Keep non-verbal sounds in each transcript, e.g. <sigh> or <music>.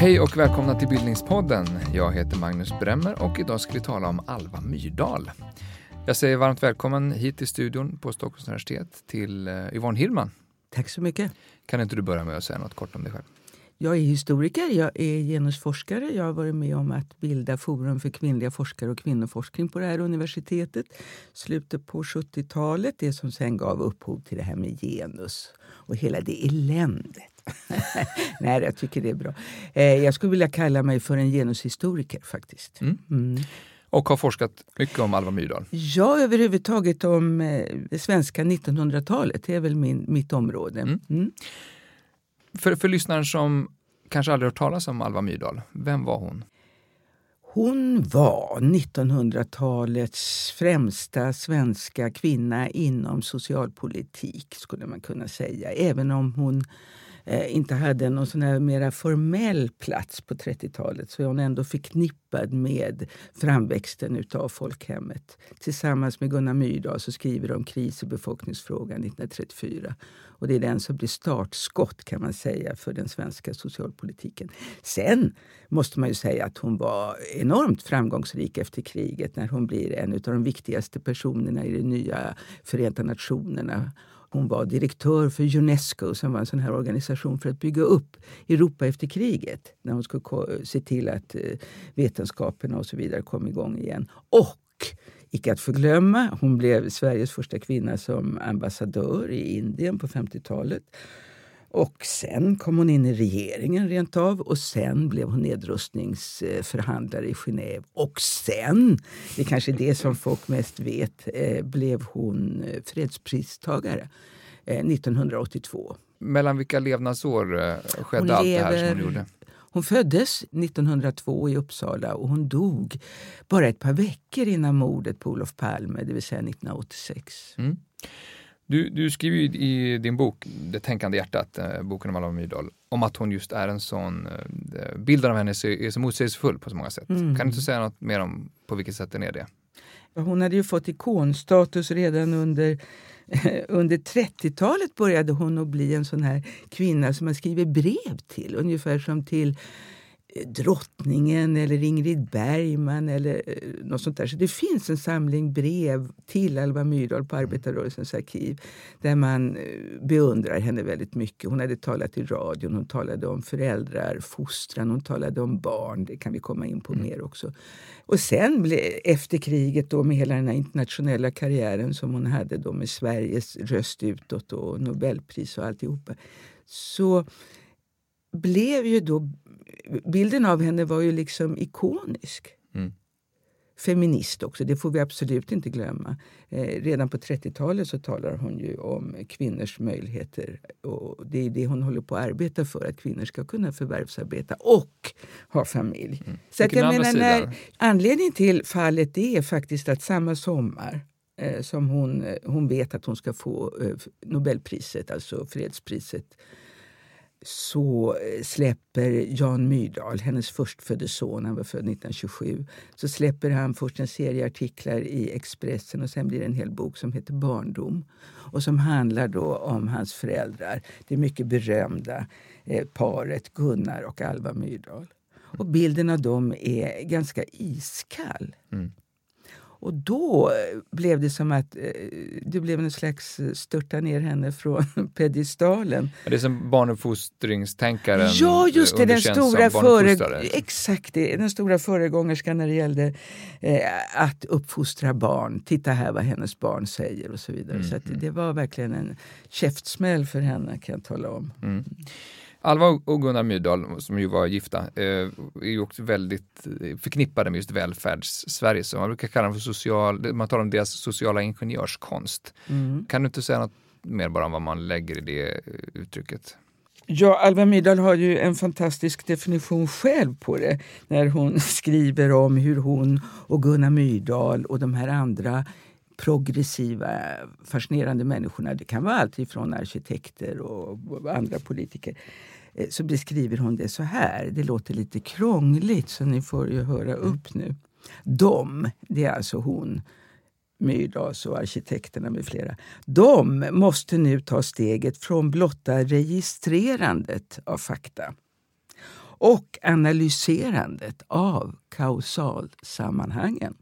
Hej och välkomna till Bildningspodden. Jag heter Magnus Bremmer och idag ska vi tala om Alva Myrdal. Jag säger varmt välkommen hit till studion på Stockholms universitet till eh, Yvonne Hillman. Tack så mycket. Kan inte du börja med att säga något kort om dig själv? Jag är historiker, jag är genusforskare. Jag har varit med om att bilda Forum för kvinnliga forskare och kvinnoforskning på det här universitetet. Slutet på 70-talet, det som sen gav upphov till det här med genus och hela det eländet. <laughs> Nej, jag tycker det är bra. Eh, jag skulle vilja kalla mig för en genushistoriker faktiskt. Mm. Mm. Och har forskat mycket om Alva Myrdal? Ja, överhuvudtaget om eh, det svenska 1900-talet. Det är väl min, mitt område. Mm. För, för lyssnaren som kanske aldrig hört talas om Alva Myrdal, vem var hon? Hon var 1900-talets främsta svenska kvinna inom socialpolitik, skulle man kunna säga. Även om hon eh, inte hade någon sån här mera formell plats på 30-talet så är hon ändå förknippad med framväxten av folkhemmet. Tillsammans med Gunnar Myrdal så skriver de Kris i befolkningsfrågan 1934. Och det är den som blir startskott kan man säga för den svenska socialpolitiken. Sen måste man ju säga att hon var enormt framgångsrik efter kriget när hon blir en av de viktigaste personerna i det nya Förenta Nationerna hon var direktör för Unesco som var en sån här organisation för att bygga upp Europa efter kriget. När hon skulle se till att eh, vetenskaperna och så vidare kom igång igen. Och icke att förglömma, hon blev Sveriges första kvinna som ambassadör i Indien på 50-talet. Och sen kom hon in i regeringen rent av och sen blev hon nedrustningsförhandlare i Genève. Och sen, det är kanske det som folk mest vet, eh, blev hon eh, fredspristagare 1982. Eh, Mellan vilka levnadsår skedde allt lever, det här som hon gjorde? Hon föddes 1902 i Uppsala och hon dog bara ett par veckor innan mordet på Olof Palme, det vill säga 1986. Mm. Du, du skriver i din bok Det tänkande hjärtat, eh, boken om Alva Myrdal, om att hon just är en sån, eh, bilden av henne är så motsägelsefull på så många sätt. Mm. Kan du inte säga något mer om på vilket sätt den är det? Hon hade ju fått ikonstatus redan under, <laughs> under 30-talet började hon att bli en sån här kvinna som man skriver brev till, ungefär som till drottningen eller Ingrid Bergman eller eh, något sånt där. Så det finns en samling brev till Alva Myrdal på Arbetarrörelsens arkiv där man eh, beundrar henne väldigt mycket. Hon hade talat i radion, hon talade om föräldrar, fostran, hon talade om barn. Det kan vi komma in på mm. mer också. Och sen efter kriget då med hela den internationella karriären som hon hade då med Sveriges röst utåt och Nobelpris och alltihopa så blev ju då bilden av henne var ju liksom ikonisk. Mm. Feminist också, det får vi absolut inte glömma. Eh, redan på 30-talet så talar hon ju om kvinnors möjligheter. Och det är det hon håller på att arbeta för, att kvinnor ska kunna förvärvsarbeta och ha familj. Mm. Så att jag menar, när, anledningen till fallet är faktiskt att samma sommar eh, som hon, eh, hon vet att hon ska få eh, Nobelpriset, alltså fredspriset så eh, släpper Jan Myrdal, hennes förstfödde son, han var född 1927, så släpper han först en serie artiklar i Expressen och sen blir det en hel bok som heter Barndom och som handlar då om hans föräldrar, det mycket berömda eh, paret Gunnar och Alva Myrdal. Och bilden av dem är ganska iskall. Mm. Och då blev det som att eh, det blev en slags störta ner henne från <laughs> pedestalen. Det är som barnuppfostringstänkaren Ja, just det, den stora, före, exakt det, den stora föregångerskan när det gällde eh, att uppfostra barn. Titta här vad hennes barn säger och så vidare. Mm, så mm. det var verkligen en käftsmäll för henne kan jag tala om. Mm. Alva och Gunnar Myrdal, som ju var gifta, eh, är ju också väldigt eh, förknippade med just välfärds-Sverige. Så man brukar kalla dem för social, man talar om deras sociala ingenjörskonst. Mm. Kan du inte säga något mer bara om vad man lägger i det eh, uttrycket? Ja, Alva Myrdal har ju en fantastisk definition själv på det när hon <laughs> skriver om hur hon och Gunnar Myrdal och de här andra progressiva, fascinerande människorna. Det kan vara allt ifrån arkitekter och andra politiker. Eh, så beskriver hon det så här. Det låter lite krångligt så ni får ju höra mm. upp nu. De, det är alltså hon, Myrdals och arkitekterna med flera. De måste nu ta steget från blotta registrerandet av fakta och analyserandet av kausalsammanhangen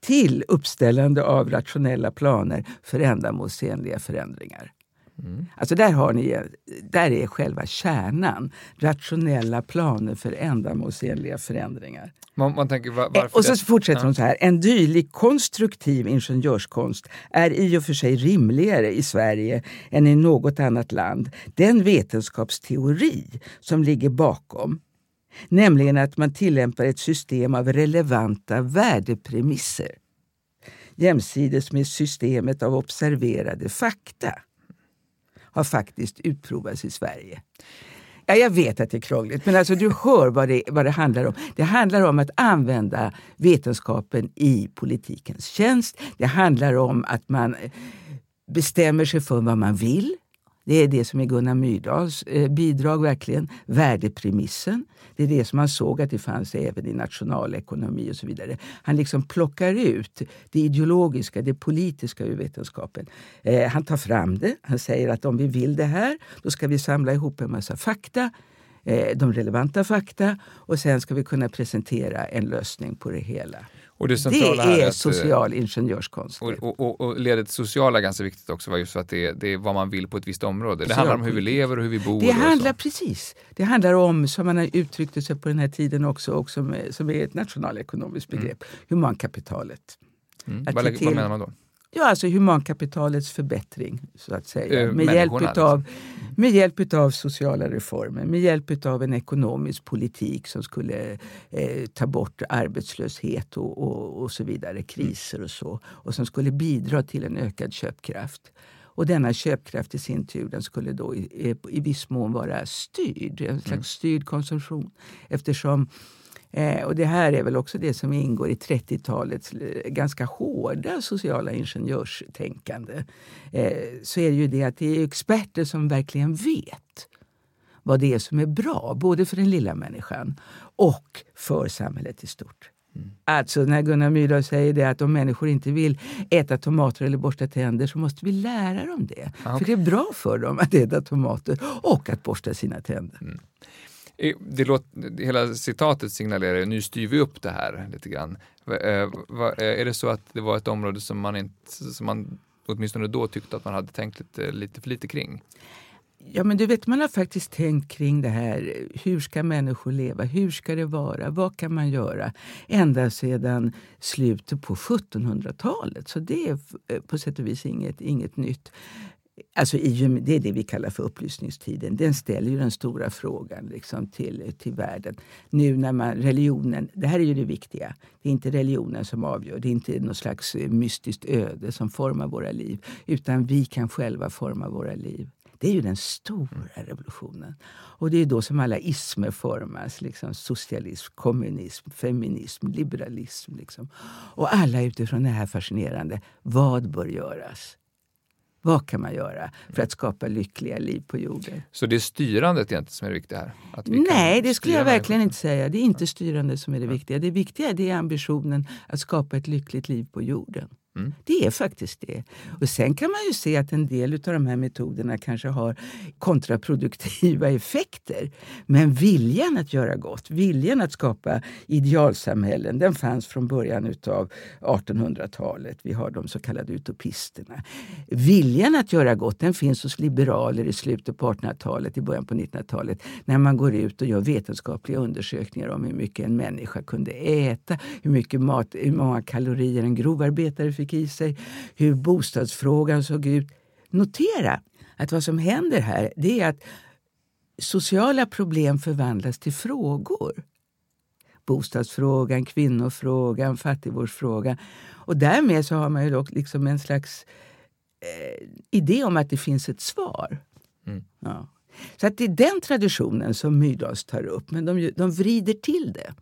till uppställande av rationella planer för ändamålsenliga förändringar. Mm. Alltså där, har ni, där är själva kärnan. Rationella planer för ändamålsenliga förändringar. Man, man tänker, var, varför och så det? fortsätter hon så här. En dylik konstruktiv ingenjörskonst är i och för sig rimligare i Sverige än i något annat land. Den vetenskapsteori som ligger bakom nämligen att man tillämpar ett system av relevanta värdepremisser jämsides med systemet av observerade fakta har faktiskt utprovats i Sverige. Ja, jag vet att det är krångligt, men alltså du hör vad det, vad det handlar om. Det handlar om att använda vetenskapen i politikens tjänst. Det handlar om att man bestämmer sig för vad man vill. Det är det som är Gunnar Myrdals eh, bidrag, verkligen. Värdepremissen. Det är det som han såg att det fanns även i nationalekonomi och så vidare. Han liksom plockar ut det ideologiska, det politiska ur vetenskapen. Eh, han tar fram det. Han säger att om vi vill det här, då ska vi samla ihop en massa fakta eh, de relevanta fakta och sen ska vi kunna presentera en lösning på det hela. Och det, det är, är social ingenjörskonst. Och, och, och, och ledet sociala är ganska viktigt också, just för att det, det är vad man vill på ett visst område. Det handlar om hur vi lever och hur vi bor. Det handlar precis. Det handlar om, som man har uttryckt sig på den här tiden också, också med, som är ett nationalekonomiskt begrepp, mm. humankapitalet. Mm. Vad, vad menar man då? Ja, alltså humankapitalets förbättring, så att säga. Eh, med, hjälp utav, liksom. med hjälp utav sociala reformer, med hjälp utav en ekonomisk politik som skulle eh, ta bort arbetslöshet och, och, och, så vidare, kriser och så. Och som skulle bidra till en ökad köpkraft. Och denna köpkraft i sin tur den skulle då i, i viss mån vara styrd, en slags mm. styrd konsumtion. Eftersom Eh, och det här är väl också det som ingår i 30-talets eh, ganska hårda sociala ingenjörstänkande. Eh, så är det ju det att det är experter som verkligen vet vad det är som är bra, både för den lilla människan och för samhället i stort. Mm. Alltså när Gunnar Myrdal säger det att om människor inte vill äta tomater eller borsta tänder så måste vi lära dem det. Okay. För det är bra för dem att äta tomater och att borsta sina tänder. Mm. Eh, det låter, hela citatet signalerar ju, nu styr vi upp det här lite grann. Eh, eh, är det så att det var ett område som man, inte, som man åtminstone då tyckte att man hade tänkt lite, lite för lite kring? Ja, men du vet, man har faktiskt tänkt kring det här. Hur ska människor leva? Hur ska det vara? Vad kan man göra? Ända sedan slutet på 1700-talet. Så det är på sätt och vis inget, inget nytt. Alltså det är det vi kallar för upplysningstiden. Den ställer ju den stora frågan liksom till, till världen. Nu när man, religionen, det här är ju det viktiga. Det är inte religionen som avgör. Det är inte något slags eh, mystiskt öde som formar våra liv. Utan vi kan själva forma våra liv. Det är ju den stora revolutionen. Och det är då som alla ismer formas. Liksom socialism, kommunism, feminism, liberalism. Liksom. Och alla utifrån det här fascinerande. Vad bör göras? Vad kan man göra för att skapa lyckliga liv på jorden? Så det är styrandet egentligen som är det viktiga här? Nej, det skulle jag verkligen inte säga. Det är inte styrandet som är det viktiga. Det viktiga är ambitionen att skapa ett lyckligt liv på jorden. Mm. Det är faktiskt det. Och Sen kan man ju se att en del av de här metoderna kanske har kontraproduktiva <laughs> effekter. Men viljan att göra gott, viljan att skapa idealsamhällen, den fanns från början av 1800-talet. Vi har de så kallade utopisterna. Viljan att göra gott den finns hos liberaler i slutet på 1800-talet, i början på 1900-talet. När man går ut och gör vetenskapliga undersökningar om hur mycket en människa kunde äta, hur mycket mat, hur många kalorier en grovarbetare fick fick i sig, hur bostadsfrågan såg ut. Notera att vad som händer här det är att sociala problem förvandlas till frågor. Bostadsfrågan, kvinnofrågan, fattigvårdsfrågan. Och därmed så har man ju dock liksom en slags eh, idé om att det finns ett svar. Mm. Ja. Så att det är den traditionen som Myrdals tar upp, men de, de vrider till det.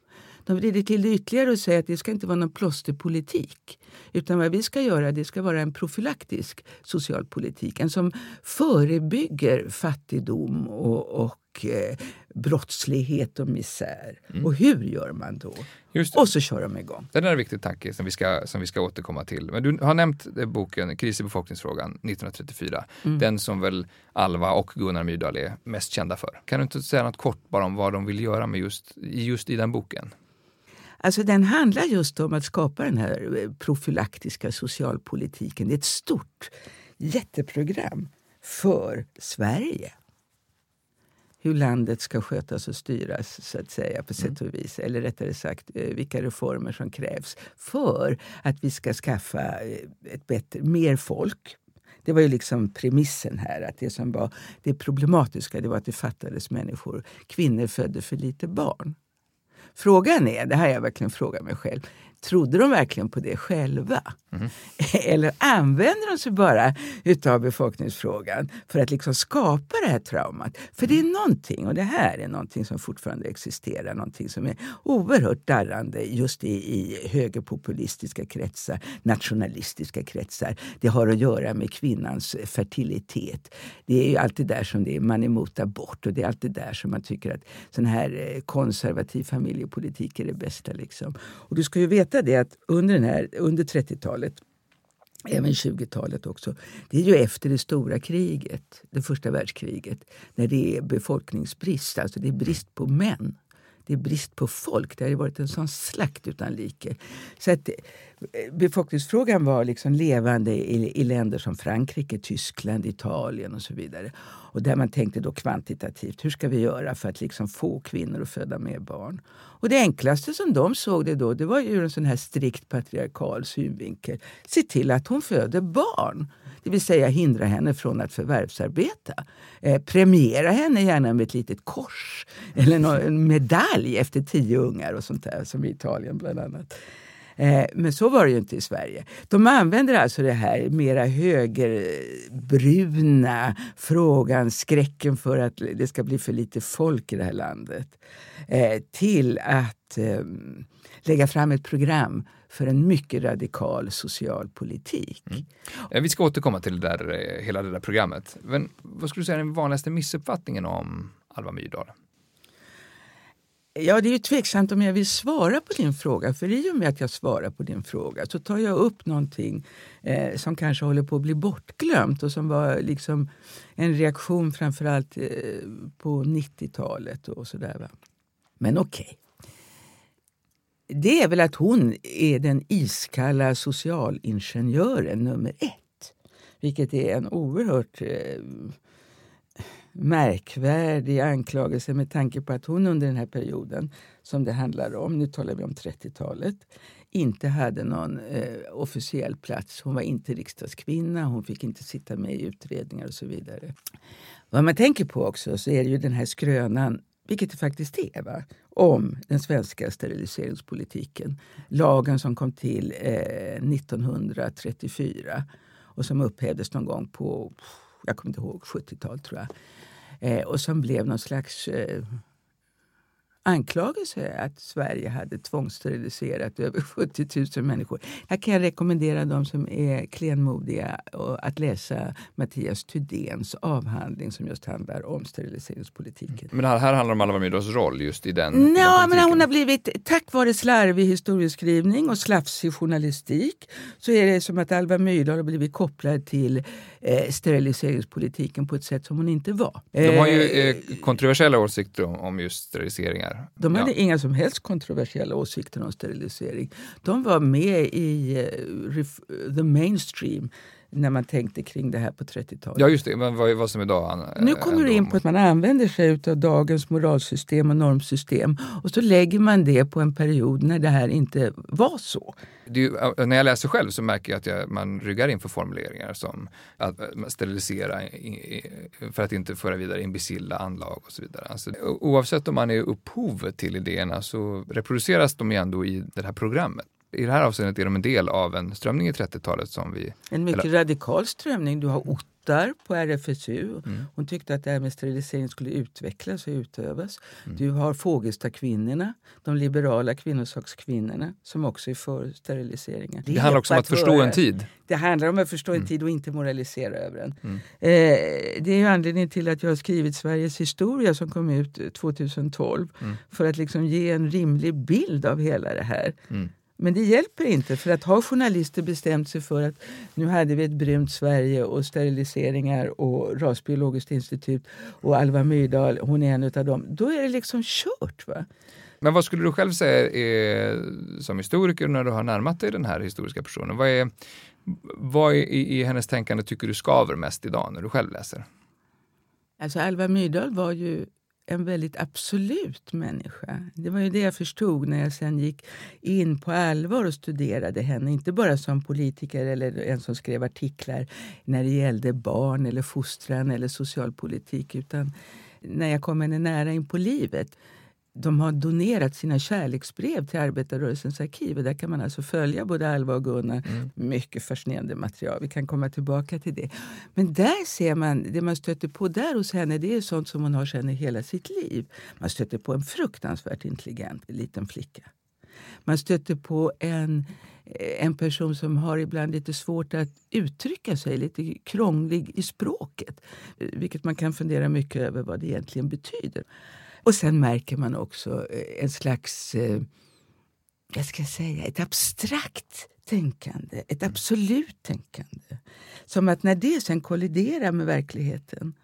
De vrider till det ytterligare och säger att det ska inte vara någon plåsterpolitik. Utan vad vi ska göra det ska vara en profylaktisk socialpolitik. En som förebygger fattigdom och, och eh, brottslighet och misär. Mm. Och hur gör man då? Och så kör de igång. Det är en viktig tanke som vi, ska, som vi ska återkomma till. Men du har nämnt boken Kris i befolkningsfrågan 1934. Mm. Den som väl Alva och Gunnar Myrdal är mest kända för. Kan du inte säga något kort bara om vad de vill göra med just, just i den boken? Alltså den handlar just om att skapa den här eh, profylaktiska socialpolitiken. Det är ett stort jätteprogram för Sverige. Hur landet ska skötas och styras så att säga på sätt och vis. Eller rättare sagt eh, vilka reformer som krävs för att vi ska skaffa eh, ett bättre, mer folk det var ju liksom premissen här. att Det som var det problematiska det var att det fattades människor. Kvinnor födde för lite barn. Frågan är, det här har jag verkligen frågat mig själv, Trodde de verkligen på det själva? Mm. <laughs> Eller använder de sig bara utav befolkningsfrågan för att liksom skapa det här traumat? För det är någonting, och det här är någonting som fortfarande existerar, någonting som är oerhört darrande just i, i högerpopulistiska kretsar, nationalistiska kretsar. Det har att göra med kvinnans fertilitet. Det är ju alltid där som det är, man är emot abort och det är alltid där som man tycker att sån här eh, konservativ familjepolitik är det bästa. Liksom. Och du ska ju veta det att under, den här, under 30-talet även 20-talet också. Det är ju efter det stora kriget, det första världskriget, när det är befolkningsbrist, alltså det är brist på män. Det är brist på folk. Det har varit en sån slakt utan like. Så att befolkningsfrågan var liksom levande i, i länder som Frankrike, Tyskland, Italien och så vidare. Och där man tänkte då kvantitativt, hur ska vi göra för att liksom få kvinnor att föda mer barn? Och det enklaste som de såg det då, det var ju en sån här strikt patriarkal synvinkel. Se till att hon föder barn. Det vill säga hindra henne från att förvärvsarbeta. Eh, premiera henne gärna med ett litet kors eller en medalj efter tio ungar och sånt där, som i Italien bland annat. Eh, men så var det ju inte i Sverige. De använder alltså det här mera högerbruna frågan, skräcken för att det ska bli för lite folk i det här landet, eh, till att ehm, lägga fram ett program för en mycket radikal socialpolitik. Mm. Vi ska återkomma till det där, eh, hela det där programmet. Men vad skulle du säga är den vanligaste missuppfattningen om Alva Myrdal? Ja, det är ju tveksamt om jag vill svara på din fråga. För i och med att jag svarar på din fråga så tar jag upp någonting eh, som kanske håller på att bli bortglömt och som var liksom en reaktion framförallt eh, på 90-talet och sådär. Va? Men okej. Okay. Det är väl att hon är den iskalla socialingenjören nummer ett. Vilket är en oerhört eh, märkvärdig anklagelse med tanke på att hon under den här perioden som det handlar om, nu talar vi om 30-talet, inte hade någon eh, officiell plats. Hon var inte riksdagskvinna, hon fick inte sitta med i utredningar och så vidare. Vad man tänker på också så är det ju den här skrönan, vilket det faktiskt är, va? om den svenska steriliseringspolitiken. Lagen som kom till eh, 1934 och som upphävdes någon gång på jag kommer inte ihåg, 70-tal tror jag. Eh, och som blev någon slags eh, anklagelse att Sverige hade tvångssteriliserat över <laughs> 70 000 människor. Här kan jag rekommendera de som är klenmodiga att läsa Mattias Thydéns avhandling som just handlar om steriliseringspolitiken. Men här, här handlar det om Alva Myrdals roll just i den, i den men hon har blivit, tack vare slarvig historieskrivning och slafsig journalistik så är det som att Alva Myrdal har blivit kopplad till eh, steriliseringspolitiken på ett sätt som hon inte var. De har ju eh, eh kontroversiella åsikter om, om just steriliseringar de hade ja. inga som helst kontroversiella åsikter om sterilisering. De var med i uh, the mainstream när man tänkte kring det här på 30-talet. Ja just det, men vad, vad som idag... Nu kommer du in på att man använder sig av dagens moralsystem och normsystem och så lägger man det på en period när det här inte var så. Ju, när jag läser själv så märker jag att jag, man ryggar inför formuleringar som att sterilisera för att inte föra vidare imbecilla anlag och så vidare. Alltså, oavsett om man är upphovet till idéerna så reproduceras de ju ändå i det här programmet i det här avseendet är de en del av en strömning i 30-talet som vi... En mycket eller... radikal strömning. Du har fotar på RFSU. Mm. Hon tyckte att det här med sterilisering skulle utvecklas och utövas. Mm. Du har Fågelstakvinnorna, de liberala kvinnosakskvinnorna som också är för steriliseringar. Det, det handlar också om att förstå en tid. Det handlar om att förstå en mm. tid och inte moralisera över den. Mm. Eh, det är anledningen till att jag har skrivit Sveriges historia som kom ut 2012 mm. för att liksom ge en rimlig bild av hela det här. Men det hjälper inte för att har journalister bestämt sig för att nu hade vi ett brunt Sverige och steriliseringar och Rasbiologiskt institut och Alva Myrdal, hon är en av dem. Då är det liksom kört. Va? Men vad skulle du själv säga är, som historiker när du har närmat dig den här historiska personen? Vad, är, vad i, i hennes tänkande tycker du skaver mest idag när du själv läser? Alltså Alva Myrdal var ju en väldigt absolut människa. Det var ju det jag förstod när jag sen gick in på allvar och studerade henne. Inte bara som politiker eller en som skrev artiklar när det gällde barn eller fostran eller socialpolitik utan när jag kom henne nära in på livet de har donerat sina kärleksbrev till Arbetarrörelsens arkiv. Och där kan man alltså följa både Alva och Gunnar. Mm. Mycket fascinerande material. Vi kan komma tillbaka till det. Men där ser man, det man stöter på där hos henne det är sånt som hon har känt hela sitt liv. Man stöter på en fruktansvärt intelligent liten flicka. Man stöter på en, en person som har ibland lite svårt att uttrycka sig, lite krånglig i språket. Vilket man kan fundera mycket över vad det egentligen betyder. Och sen märker man också eh, en slags, eh, jag ska säga, ett abstrakt tänkande, ett mm. absolut tänkande. Som att när det sen kolliderar med verkligheten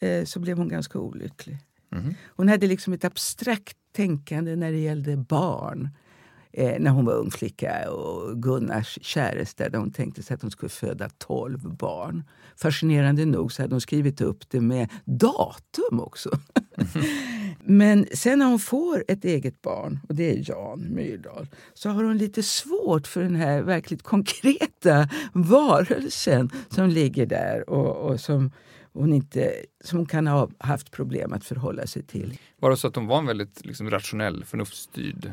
eh, så blev hon ganska olycklig. Mm. Hon hade liksom ett abstrakt tänkande när det gällde barn eh, när hon var ung flicka och Gunnars käresta där hon tänkte sig att hon skulle föda 12 barn. Fascinerande nog så hade hon skrivit upp det med datum också. <laughs> Men sen när hon får ett eget barn, och det är Jan Myrdal, så har hon lite svårt för den här verkligt konkreta varelsen som ligger där och, och som hon, inte, som hon kan ha haft problem att förhålla sig till. Var det så att hon var en väldigt liksom, rationell, förnuftsstyrd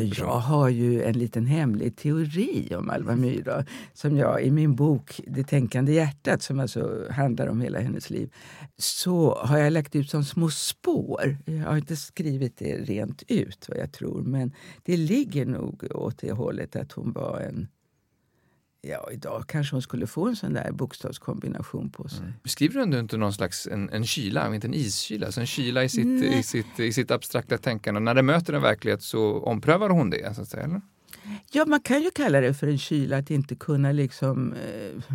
Alltså jag har ju en liten hemlig teori om Alva Myrdal som jag i min bok Det tänkande hjärtat, som alltså handlar om hela hennes liv, så har jag lagt ut som små spår. Jag har inte skrivit det rent ut, vad jag tror, men det ligger nog åt det hållet att hon var en Ja, idag kanske hon skulle få en sån där bokstavskombination på sig. Mm. Beskriver du inte någon slags en, en kyla, inte en iskyla, alltså en kyla i sitt, i, sitt, i sitt abstrakta tänkande? När det möter en verklighet så omprövar hon det? Så att säga, eller? Ja, man kan ju kalla det för en kyla, att inte kunna liksom eh,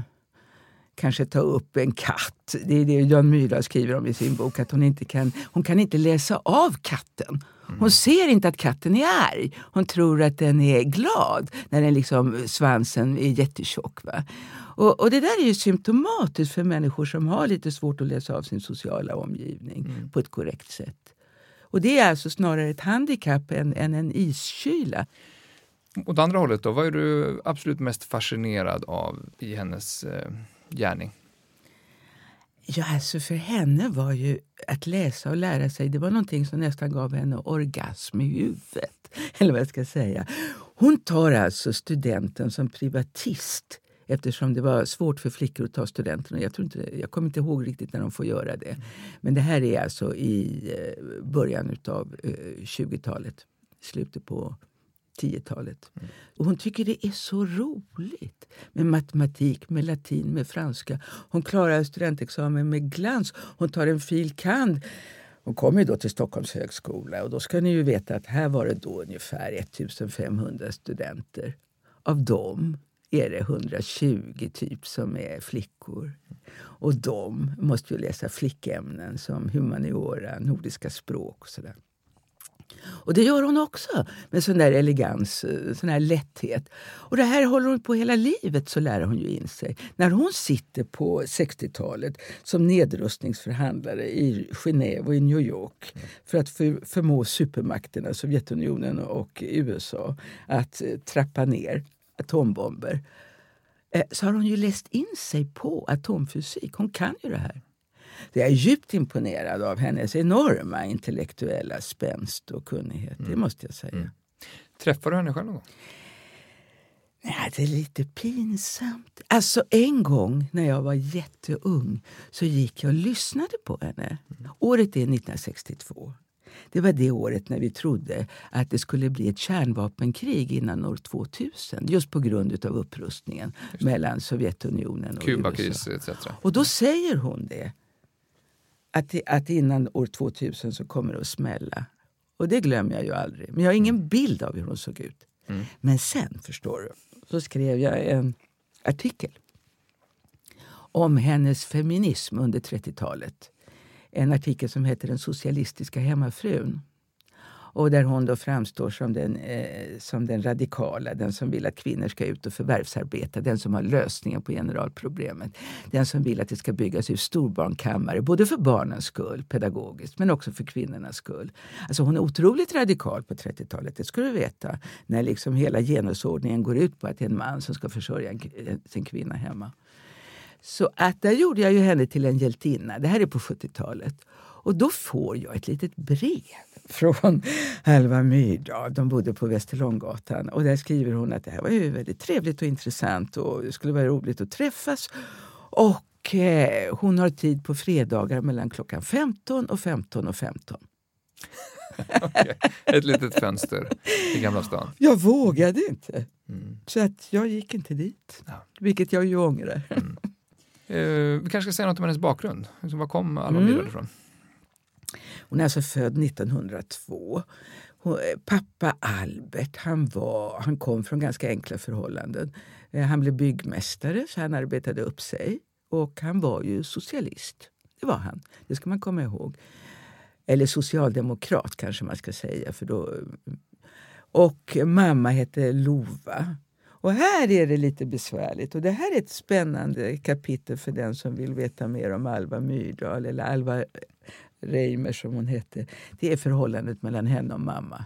kanske ta upp en katt. Det är det Jan Myrdal skriver om i sin bok, att hon inte kan, hon kan inte läsa av katten. Hon mm. ser inte att katten är arg. Hon tror att den är glad när den liksom, svansen är jättetjock. Va? Och, och, det där är ju symptomatiskt för människor som har lite svårt att läsa av sin sociala omgivning mm. på ett korrekt sätt. Och det är alltså snarare ett handikapp än, än en iskyla. Åt andra hållet då, vad är du absolut mest fascinerad av i hennes eh, gärning? Ja, alltså för henne var ju att läsa och lära sig det var någonting som nästan gav henne orgasm i huvudet. <laughs> Eller vad jag ska säga. Hon tar alltså studenten som privatist eftersom det var svårt för flickor att ta studenten. Jag, tror inte, jag kommer inte ihåg riktigt när de får göra det. Men det här är alltså i eh, början av 20-talet, eh, slutet på 10-talet. Mm. Och hon tycker det är så roligt med matematik, med latin, med franska. Hon klarar studentexamen med glans. Hon tar en fil. kand. Hon kommer då till Stockholms högskola och då ska ni ju veta att här var det då ungefär 1500 studenter. Av dem är det 120 typ som är flickor. Och de måste ju läsa flickämnen som humaniora, nordiska språk och sådär. Och det gör hon också med sån där elegans, sån där lätthet. Och det här håller hon på hela livet, så lär hon ju in sig. När hon sitter på 60-talet som nedrustningsförhandlare i Genève och i New York för att för, förmå supermakterna, Sovjetunionen och USA, att eh, trappa ner atombomber eh, så har hon ju läst in sig på atomfysik. Hon kan ju det här. Jag är djupt imponerad av hennes enorma intellektuella spänst och kunnighet. Mm. Det måste jag säga. Mm. Träffade du henne själv någon gång? det är lite pinsamt. Alltså en gång när jag var jätteung så gick jag och lyssnade på henne. Året är 1962. Det var det året när vi trodde att det skulle bli ett kärnvapenkrig innan år 2000. Just på grund av upprustningen mellan Sovjetunionen och Kubakris USA. etc. Och då säger hon det. Att, att innan år 2000 så kommer det att smälla. Och det glömmer jag ju aldrig. Men jag har ingen bild av hur hon såg ut. Men sen, förstår du, så skrev jag en artikel om hennes feminism under 30-talet. En artikel som heter Den socialistiska hemmafrun. Och där hon då framstår som den, eh, som den radikala, den som vill att kvinnor ska ut och förvärvsarbeta, den som har lösningen på generalproblemet. Den som vill att det ska byggas ut storbarnkammare, både för barnens skull, pedagogiskt, men också för kvinnornas skull. Alltså hon är otroligt radikal på 30-talet, det ska du veta. När liksom hela genusordningen går ut på att det är en man som ska försörja en, eh, sin kvinna hemma. Så att där gjorde jag ju henne till en hjältinna. Det här är på 70-talet. Och då får jag ett litet brev från Alva Myrdal. De bodde på Västerlånggatan. Och där skriver hon att det här var ju väldigt trevligt och intressant och det skulle vara roligt att träffas. Och eh, hon har tid på fredagar mellan klockan 15 och 15 och 15. <laughs> Okej. Ett litet fönster i Gamla stan. Jag vågade inte. Mm. Så att jag gick inte dit. Ja. Vilket jag ju ångrar. Eh, vi kanske ska säga något om hennes bakgrund. Liksom, var kom Alva Mm. Myrdal ifrån? Hon är alltså född 1902. Hon, eh, pappa Albert han, var, han kom från ganska enkla förhållanden. Eh, han blev byggmästare, så han arbetade upp sig. Och han var ju socialist. Det var han. Det ska man komma ihåg. Eller socialdemokrat kanske man ska säga. För då, eh, och mamma hette Lova. Och här är det lite besvärligt. Och det här är ett spännande kapitel för den som vill veta mer om Alva Myrdal eller Alva Reimer som hon hette. Det är förhållandet mellan henne och mamma.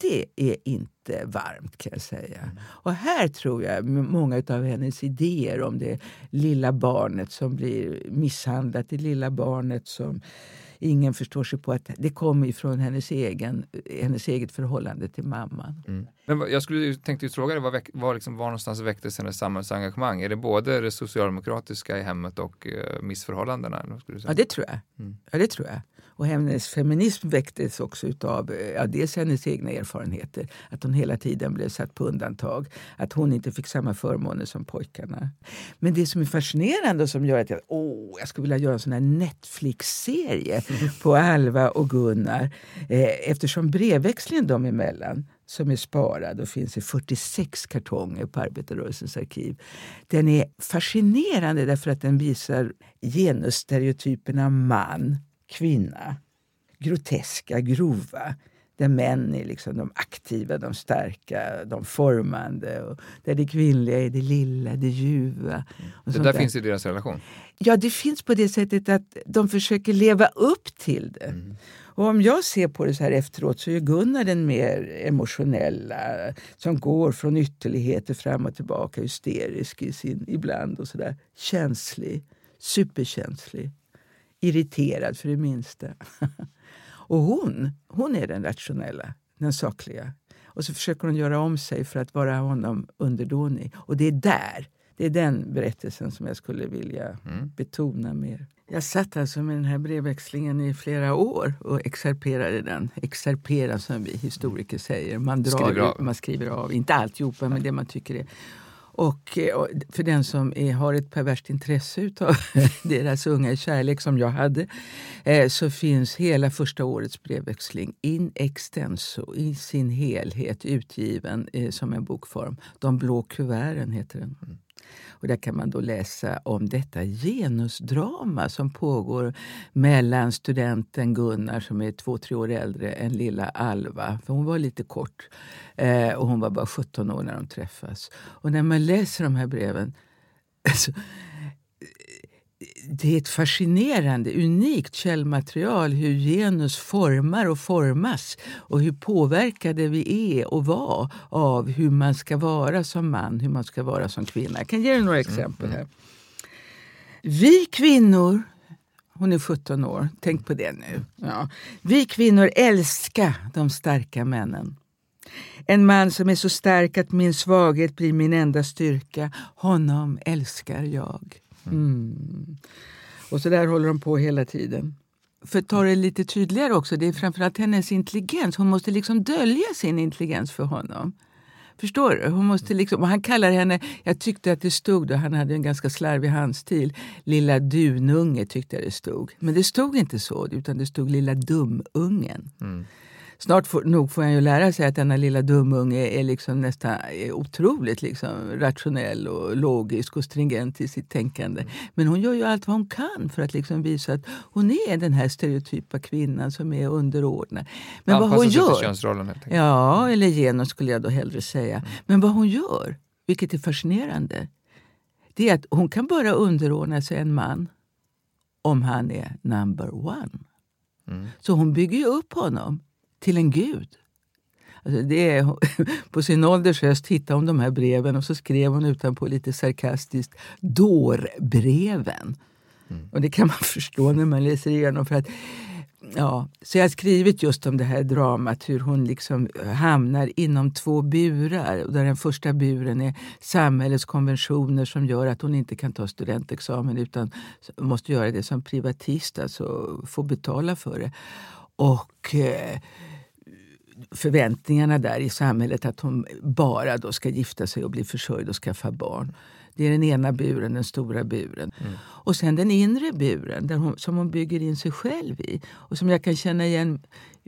Det är inte varmt kan jag säga. Och här tror jag många av hennes idéer om det lilla barnet som blir misshandlat, det lilla barnet som ingen förstår sig på att det kommer ifrån hennes, egen, hennes eget förhållande till mamman. Mm. Men jag skulle tänkte ju fråga dig, var, var, liksom, var någonstans väcktes hennes samhällsengagemang? Är det både det socialdemokratiska i hemmet och eh, missförhållandena? Skulle du säga? Ja, det tror jag. Mm. Ja, det tror jag. Och hennes feminism väcktes också av eh, ja, dels hennes egna erfarenheter. Att hon hela tiden blev satt på undantag. Att hon inte fick samma förmåner som pojkarna. Men det som är fascinerande och som gör att jag, åh, jag skulle vilja göra en sån här Netflix-serie på Alva och Gunnar. Eh, eftersom brevväxlingen dem emellan som är sparad och finns i 46 kartonger på Arbetarrörelsens arkiv. Den är fascinerande därför att den visar genusstereotyperna man, kvinna. Groteska, grova. Där män är liksom de aktiva, de starka, de formande. Och där det kvinnliga är det lilla, det ljuva. det sånt där finns i deras relation. Ja, det finns på det sättet att de försöker leva upp till det. Och om jag ser på det så här efteråt så är Gunnar den mer emotionella som går från ytterligheter fram och tillbaka, hysterisk i sin, ibland och sådär. Känslig, superkänslig, irriterad för det minsta. <laughs> och hon, hon är den rationella, den sakliga. Och så försöker hon göra om sig för att vara honom underdånig. Och det är där, det är den berättelsen som jag skulle vilja betona mer. Jag satt alltså med den här brevväxlingen i flera år och excerperade den. Excerpera som vi historiker säger. Man, drar Skriver ut- av. man skriver av, inte alltihopa men det man tycker är. Och, eh, och för den som är, har ett perverst intresse av <laughs> deras unga kärlek som jag hade eh, så finns hela första årets brevväxling in extenso i sin helhet utgiven eh, som en bokform. De blå kuverten heter den. Mm. Och där kan man då läsa om detta genusdrama som pågår mellan studenten Gunnar som är två, tre år äldre än lilla Alva. För hon var lite kort eh, och hon var bara 17 år när de träffas. Och när man läser de här breven <laughs> alltså, det är ett fascinerande, unikt källmaterial hur genus formar och formas och hur påverkade vi är och var av hur man ska vara som man, hur man ska vara som kvinna. Jag kan ge dig några exempel här. Vi kvinnor, hon är 17 år, tänk på det nu. Ja. Vi kvinnor älskar de starka männen. En man som är så stark att min svaghet blir min enda styrka. Honom älskar jag. Mm. Och så där håller de på hela tiden. För att ta det lite tydligare också, det är framförallt hennes intelligens. Hon måste liksom dölja sin intelligens för honom. Förstår du? Hon måste liksom, han kallar henne, jag tyckte att det stod, då, han hade en ganska slarvig handstil, lilla dununge tyckte jag det stod. Men det stod inte så, utan det stod lilla dumungen. Mm snart får, nog får han ju lära sig att denna lilla dumunge är liksom nästan är otroligt liksom rationell och logisk och stringent i sitt tänkande. Mm. Men hon gör ju allt vad hon kan för att liksom visa att hon är den här stereotypa kvinnan som är underordnad. Men Anpassa vad hon sig gör, till könsrollen helt enkelt. Ja, eller genus skulle jag då hellre säga. Mm. Men vad hon gör, vilket är fascinerande, det är att hon kan bara underordna sig en man om han är number one. Mm. Så hon bygger ju upp honom till en gud. Alltså det är, <laughs> på sin ålders höst hittade hon de här breven och så skrev hon utanpå lite sarkastiskt dårbreven. Mm. Och det kan man <laughs> förstå när man läser igenom. För att, ja, så jag har skrivit just om det här dramat, hur hon liksom hamnar inom två burar. Där den första buren är samhällets konventioner som gör att hon inte kan ta studentexamen utan måste göra det som privatist, alltså få betala för det. Och eh, förväntningarna där i samhället att hon bara då ska gifta sig och bli försörjd och skaffa barn. Det är den ena buren, den stora buren. Mm. Och sen den inre buren där hon, som hon bygger in sig själv i. Och som jag kan känna igen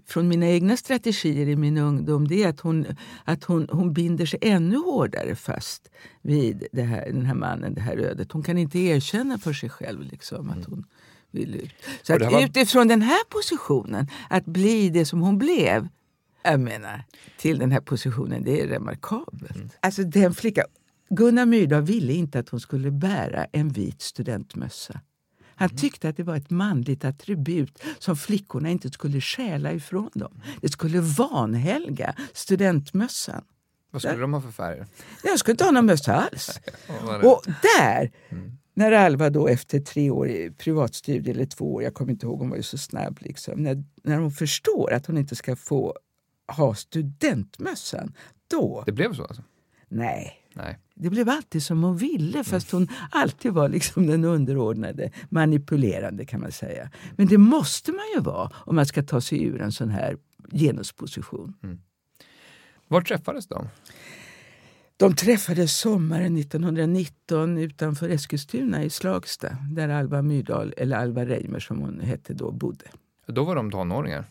från mina egna strategier i min ungdom. Det är att hon, att hon, hon binder sig ännu hårdare fast vid det här, den här mannen, det här ödet. Hon kan inte erkänna för sig själv liksom, att mm. hon vill ut. Så att var... utifrån den här positionen, att bli det som hon blev jag menar, till den här positionen, det är remarkabelt. Mm. Alltså den flickan, Gunnar Myrdal ville inte att hon skulle bära en vit studentmössa. Han mm. tyckte att det var ett manligt attribut som flickorna inte skulle stjäla ifrån dem. Det skulle vanhelga studentmössan. Vad skulle där. de ha för färger? Jag skulle inte ha någon mössa alls. <laughs> Och där, mm. när Alva då efter tre år i privatstudie, eller två år, jag kommer inte ihåg, hon var ju så snabb, liksom, när, när hon förstår att hon inte ska få ha studentmössan, då... Det blev så alltså? Nej. Nej. Det blev alltid som hon ville, fast hon alltid var liksom den underordnade, manipulerande kan man säga. Men det måste man ju vara om man ska ta sig ur en sån här genusposition. Mm. Var träffades de? De träffades sommaren 1919 utanför Eskilstuna i Slagsta där Alva Myrdal, eller Alva Reimer som hon hette då, bodde. Då var de tonåringar?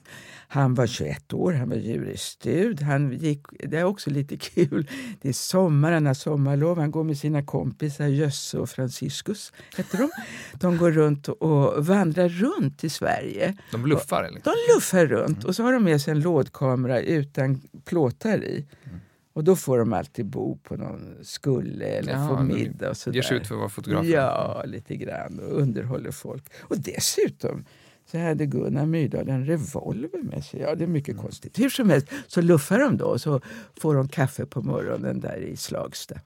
Han var 21 år, han var juristud. Han gick, det är också lite kul. Det är sommar, han har sommarlov. Han går med sina kompisar Jösse och Franciscus. Heter de. de går runt och vandrar runt i Sverige. De luffar? Eller? De luffar runt mm. och så har de med sig en lådkamera utan plåtar i. Mm. Och då får de alltid bo på någon skulle eller ja, få middag. Och sådär. Ger sig ut för att vara fotografer? Ja, lite grann. Och underhåller folk. Och dessutom så hade Gunnar Myrdal en revolver med sig. Ja, det är mycket mm. konstigt. Hur som helst så luffar de då och så får de kaffe på morgonen där i Slagsta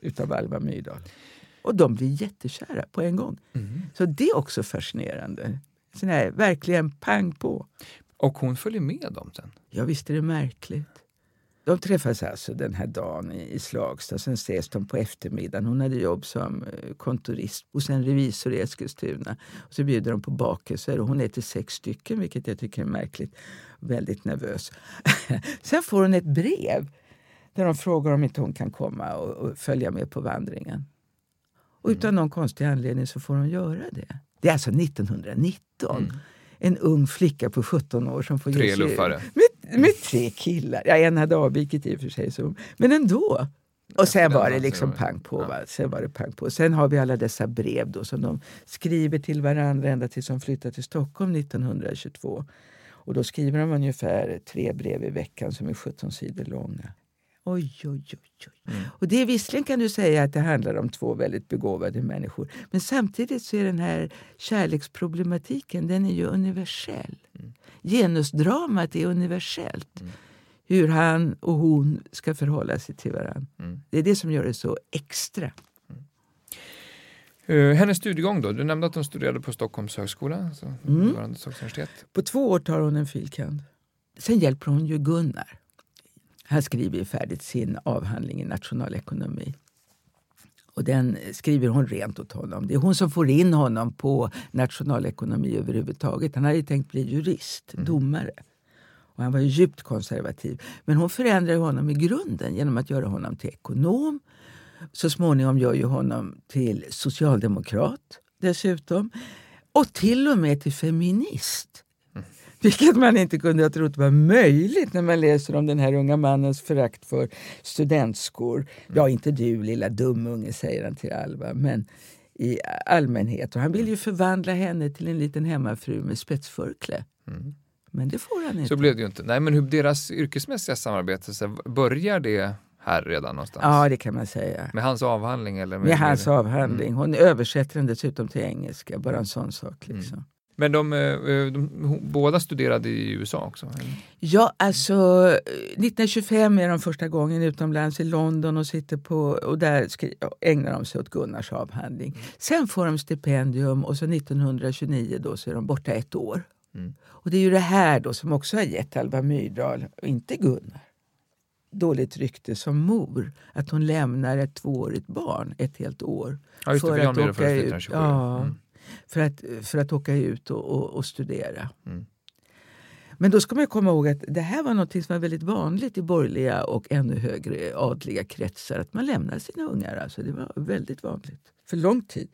utav Alva Myrdal. Och de blir jättekära på en gång. Mm. Så det är också fascinerande. Sån här, verkligen pang på. Och hon följer med dem sen? Ja, visst är det märkligt. De träffas alltså den här dagen i Slagsta, sen ses de på eftermiddagen. Hon hade jobb som eh, kontorist hos en revisor i Eskilstuna. Och så bjuder de på bakelser och hon äter sex stycken, vilket jag tycker är märkligt. Väldigt nervös. <laughs> sen får hon ett brev där de frågar om inte hon kan komma och, och följa med på vandringen. Och utan mm. någon konstig anledning så får hon göra det. Det är alltså 1919. Mm. En ung flicka på 17 år som får Tre ge sig luffare. Med med tre killar. Ja, en hade avvikit i och för sig, så, men ändå. Och sen var det liksom pang på. Va? Sen var det pang på. Sen har vi alla dessa brev då som de skriver till varandra ända tills de flyttar till Stockholm 1922. Och då skriver de ungefär tre brev i veckan som är 17 sidor långa. Oj, oj, oj. oj. Mm. Och det är visserligen kan du säga att det handlar om två väldigt begåvade människor. Men samtidigt så är den här kärleksproblematiken den är ju universell. Mm. Genusdramat är universellt. Mm. Hur han och hon ska förhålla sig till varandra. Mm. Det är det som gör det så extra. Uh, hennes studiegång då? Du nämnde att hon studerade på Stockholms högskola, alltså mm. På två år tar hon en filkand. Sen hjälper hon ju Gunnar Han skriver färdigt sin avhandling i nationalekonomi. Och den skriver hon rent åt honom. Det är hon som får in honom på nationalekonomi överhuvudtaget. Han hade ju tänkt bli jurist, mm. domare. Och han var djupt konservativ. Men hon förändrar honom i grunden genom att göra honom till ekonom. Så småningom gör ju honom till socialdemokrat dessutom. Och till och med till feminist. <laughs> Vilket man inte kunde ha trott var möjligt när man läser om den här unga mannens förakt för studentskor. Ja, inte du lilla dumunge, säger han till Alva, men i allmänhet. Och han vill ju förvandla henne till en liten hemmafru med spetsförkläde. Mm. Men det får han inte. Så blev det ju inte. Nej, men hur deras yrkesmässiga samarbete, så börjar det här redan någonstans? Ja, det kan man säga. Med hans avhandling? Eller med, med hans avhandling. Mm. Hon översätter den dessutom till engelska, bara en sån sak. Liksom. Mm. Men de, eh, de, de, båda studerade i USA också? Eller? Ja, alltså 1925 är de första gången utomlands i London och sitter på och där ägnar de sig åt Gunnars avhandling. Mm. Sen får de stipendium och så 1929 då så är de borta ett år. Mm. Och det är ju det här då som också har gett Alva Myrdal, och inte Gunnar, dåligt rykte som mor. Att hon lämnar ett tvåårigt barn ett helt år. Ja, för att åka ut. Ja, mm för att, för att åka ut och, och, och studera. Mm. Men då ska man komma ihåg att det här var något som var väldigt vanligt i borgerliga och ännu högre adliga kretsar. Att man lämnade sina ungar. Alltså det var väldigt vanligt. För lång tid.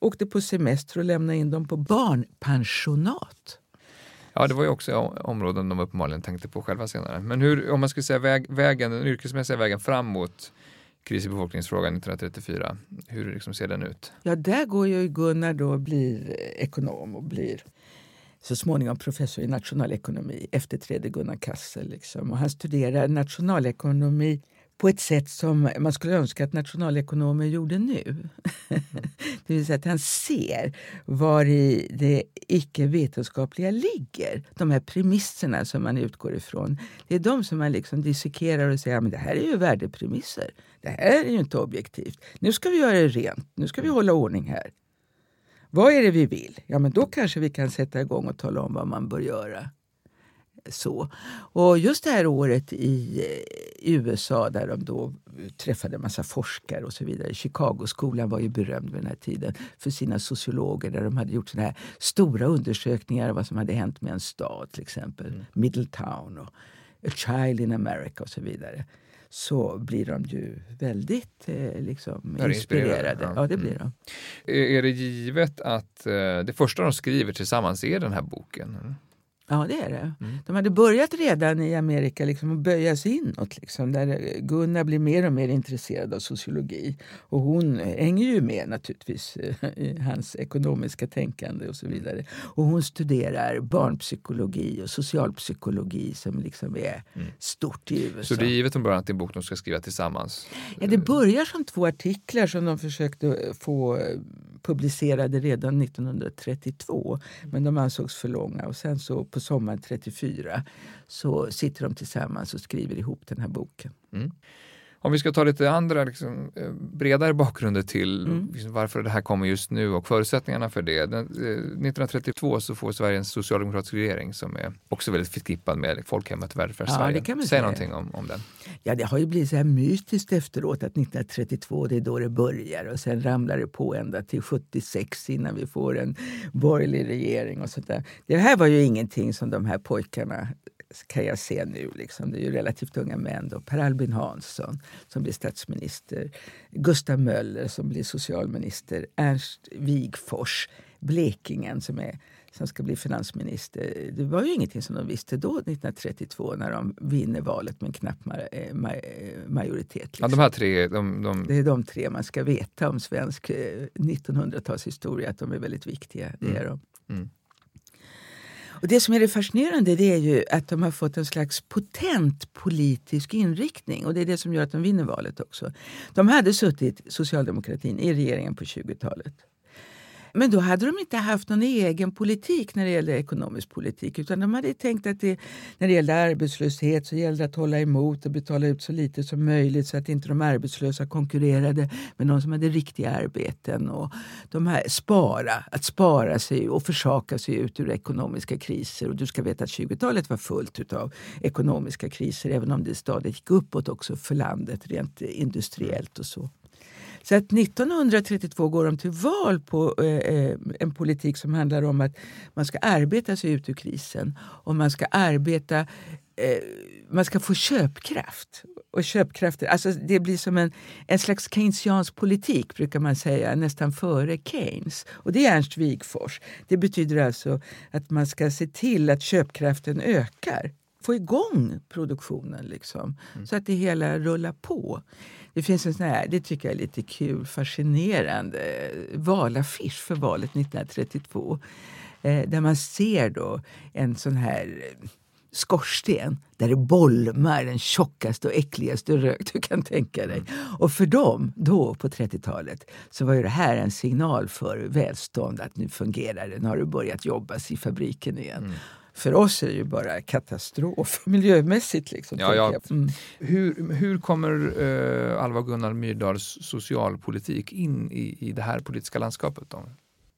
Åkte på semester och lämnade in dem på barnpensionat. Ja, det var ju också områden de uppenbarligen tänkte på själva senare. Men hur, om man skulle säga väg, vägen, den yrkesmässiga vägen framåt kris i befolkningsfrågan 1934. Hur liksom ser den ut? Ja, där går ju Gunnar då och blir eh, ekonom och blir så småningom professor i nationalekonomi, efterträder Gunnar Kassel. Liksom. Och han studerar nationalekonomi på ett sätt som man skulle önska att nationalekonomer gjorde nu. <laughs> det vill säga att han ser var i det icke-vetenskapliga ligger. De här premisserna som man utgår ifrån. Det är de som man liksom dissekerar och säger att det här är ju värdepremisser. Det här är ju inte objektivt. Nu ska vi göra det rent. Nu ska vi hålla ordning här. Vad är det vi vill? Ja, men då kanske vi kan sätta igång och tala om vad man bör göra så. Och just det här året i, i USA där de då träffade en massa forskare och så vidare. Chicagoskolan var ju berömd vid den här tiden för sina sociologer där de hade gjort såna här stora undersökningar av vad som hade hänt med en stad, till exempel mm. Middletown och A Child in America och så vidare så blir de ju väldigt eh, liksom, inspirerade. Ja. ja. det blir mm. de. Är det givet att eh, det första de skriver tillsammans är den här boken? Ja, det är det. Mm. De hade börjat redan i Amerika liksom att böja sig inåt. Liksom, där Gunnar blir mer och mer intresserad av sociologi. Och hon hänger ju med naturligtvis i hans ekonomiska tänkande och så vidare. Och hon studerar barnpsykologi och socialpsykologi som liksom är mm. stort i USA. Så det är givet från början att det är en bok de ska skriva tillsammans? Ja, det börjar som två artiklar som de försökte få publicerade redan 1932. Men de ansågs för långa. Och sen så på sommaren 34 så sitter de tillsammans och skriver ihop den här boken. Mm. Om vi ska ta lite andra liksom, eh, bredare bakgrunder till mm. liksom, varför det här kommer just nu och förutsättningarna för det. Den, eh, 1932 så får Sverige en socialdemokratisk regering som är också väldigt förknippad med folkhemmet Välfärdssverige. Ja, Säg säga. någonting om, om den. Ja, det har ju blivit så här mytiskt efteråt att 1932 det är då det börjar och sen ramlar det på ända till 76 innan vi får en borgerlig regering och sånt där. Det här var ju ingenting som de här pojkarna kan jag se nu. Liksom. Det är ju relativt unga män. Då. Per Albin Hansson som blir statsminister. Gustav Möller som blir socialminister. Ernst Wigfors, Blekingen som, är, som ska bli finansminister. Det var ju ingenting som de visste då, 1932, när de vinner valet med en knapp eh, majoritet. Liksom. Ja, de här tre, de, de... Det är de tre man ska veta om svensk 1900-talshistoria, eh, att de är väldigt viktiga. Det är de. Mm. Och det som är det fascinerande det är ju att de har fått en slags potent politisk inriktning och det är det som gör att de vinner valet också. De hade suttit, socialdemokratin, i regeringen på 20-talet. Men då hade de inte haft någon egen politik när det gällde ekonomisk politik. Utan de hade tänkt att det, när det gällde arbetslöshet så gällde det att hålla emot och betala ut så lite som möjligt så att inte de arbetslösa konkurrerade med de som hade riktiga arbeten. Och de här, spara, att spara sig och försaka sig ut ur ekonomiska kriser. Och du ska veta att 20-talet var fullt av ekonomiska kriser även om det stadigt gick uppåt också för landet rent industriellt och så. Så att 1932 går de till val på eh, eh, en politik som handlar om att man ska arbeta sig ut ur krisen och man ska arbeta eh, man ska få köpkraft. Och köpkraft, alltså det blir som en, en slags keynesiansk politik brukar man säga, nästan före Keynes. Och det är Ernst Wigforss. Det betyder alltså att man ska se till att köpkraften ökar. Få igång produktionen liksom, mm. så att det hela rullar på. Det finns en sån här, det tycker jag är lite kul, fascinerande valaffisch för valet 1932. Eh, där man ser då en sån här skorsten där det bolmar den tjockaste och äckligaste rök du kan tänka dig. Och för dem, då på 30-talet, så var ju det här en signal för välstånd att nu fungerar det, nu har det börjat jobbas i fabriken igen. Mm. För oss är det ju bara katastrof <laughs> miljömässigt. Liksom, ja, ja. Mm. Hur, hur kommer uh, Alva Gunnar Myrdals socialpolitik in i, i det här politiska landskapet? Då?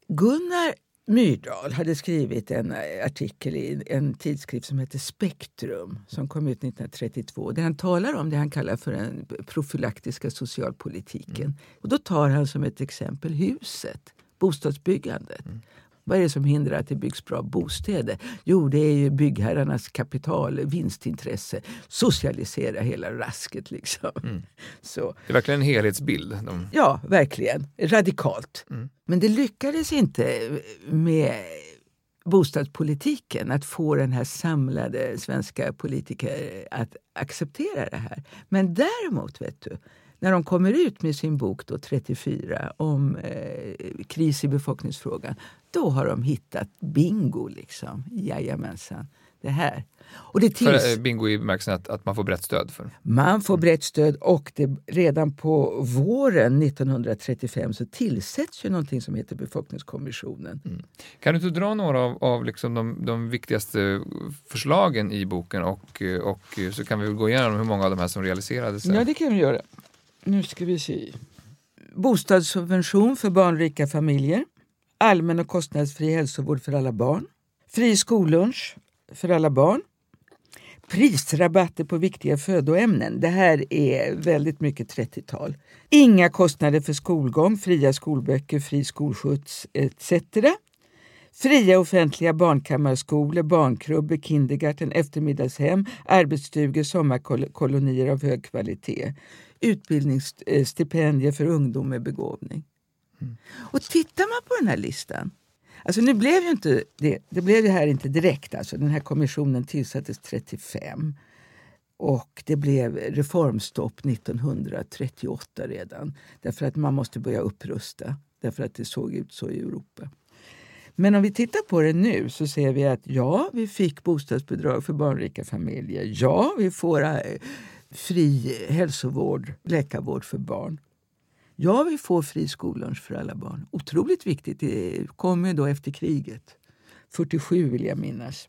Gunnar Myrdal hade skrivit en artikel i en tidskrift som heter Spektrum som kom ut 1932 där han talar om det han kallar för den profylaktiska socialpolitiken. Mm. Och då tar han som ett exempel huset, bostadsbyggandet. Mm. Vad är det som hindrar att det byggs bra bostäder? Jo, det är ju byggherrarnas kapital, vinstintresse. Socialisera hela rasket liksom. Mm. <laughs> Så. Det är verkligen en helhetsbild. De... Ja, verkligen. Radikalt. Mm. Men det lyckades inte med bostadspolitiken, att få den här samlade svenska politiker att acceptera det här. Men däremot, vet du, när de kommer ut med sin bok då, 34 om eh, kris i befolkningsfrågan, då har de hittat bingo. liksom. Jajamensan. Det här. Och det tills... för, eh, bingo i bemärkelsen att, att man får brett stöd? för? Man får brett stöd och det, redan på våren 1935 så tillsätts ju någonting som heter befolkningskommissionen. Mm. Kan du inte dra några av, av liksom de, de viktigaste förslagen i boken och, och så kan vi gå igenom hur många av de här som realiserades? Ja, det kan vi göra. Nu ska vi se. Bostadssubvention för barnrika familjer. Allmän och kostnadsfri hälsovård för alla barn. Fri skollunch för alla barn. Prisrabatter på viktiga födoämnen. Det här är väldigt mycket 30-tal. Inga kostnader för skolgång, fria skolböcker, fri skolskjuts etc. Fria offentliga barnkammarskolor, barnkrubbor, kindergarten, eftermiddagshem, arbetsstugor, sommarkolonier av hög kvalitet utbildningsstipendier för ungdom med begåvning. Mm. Och tittar man på den här listan Alltså nu blev ju inte det, det blev ju här inte direkt. Alltså den här kommissionen tillsattes 35 och det blev reformstopp 1938 redan. Därför att man måste börja upprusta. Därför att det såg ut så i Europa. Men om vi tittar på det nu så ser vi att ja, vi fick bostadsbidrag för barnrika familjer. Ja, vi får eh, fri hälsovård, läkarvård för barn. Ja, vi får fri skollunch för alla barn. Otroligt viktigt. Det kom då efter kriget. 47 vill jag minnas.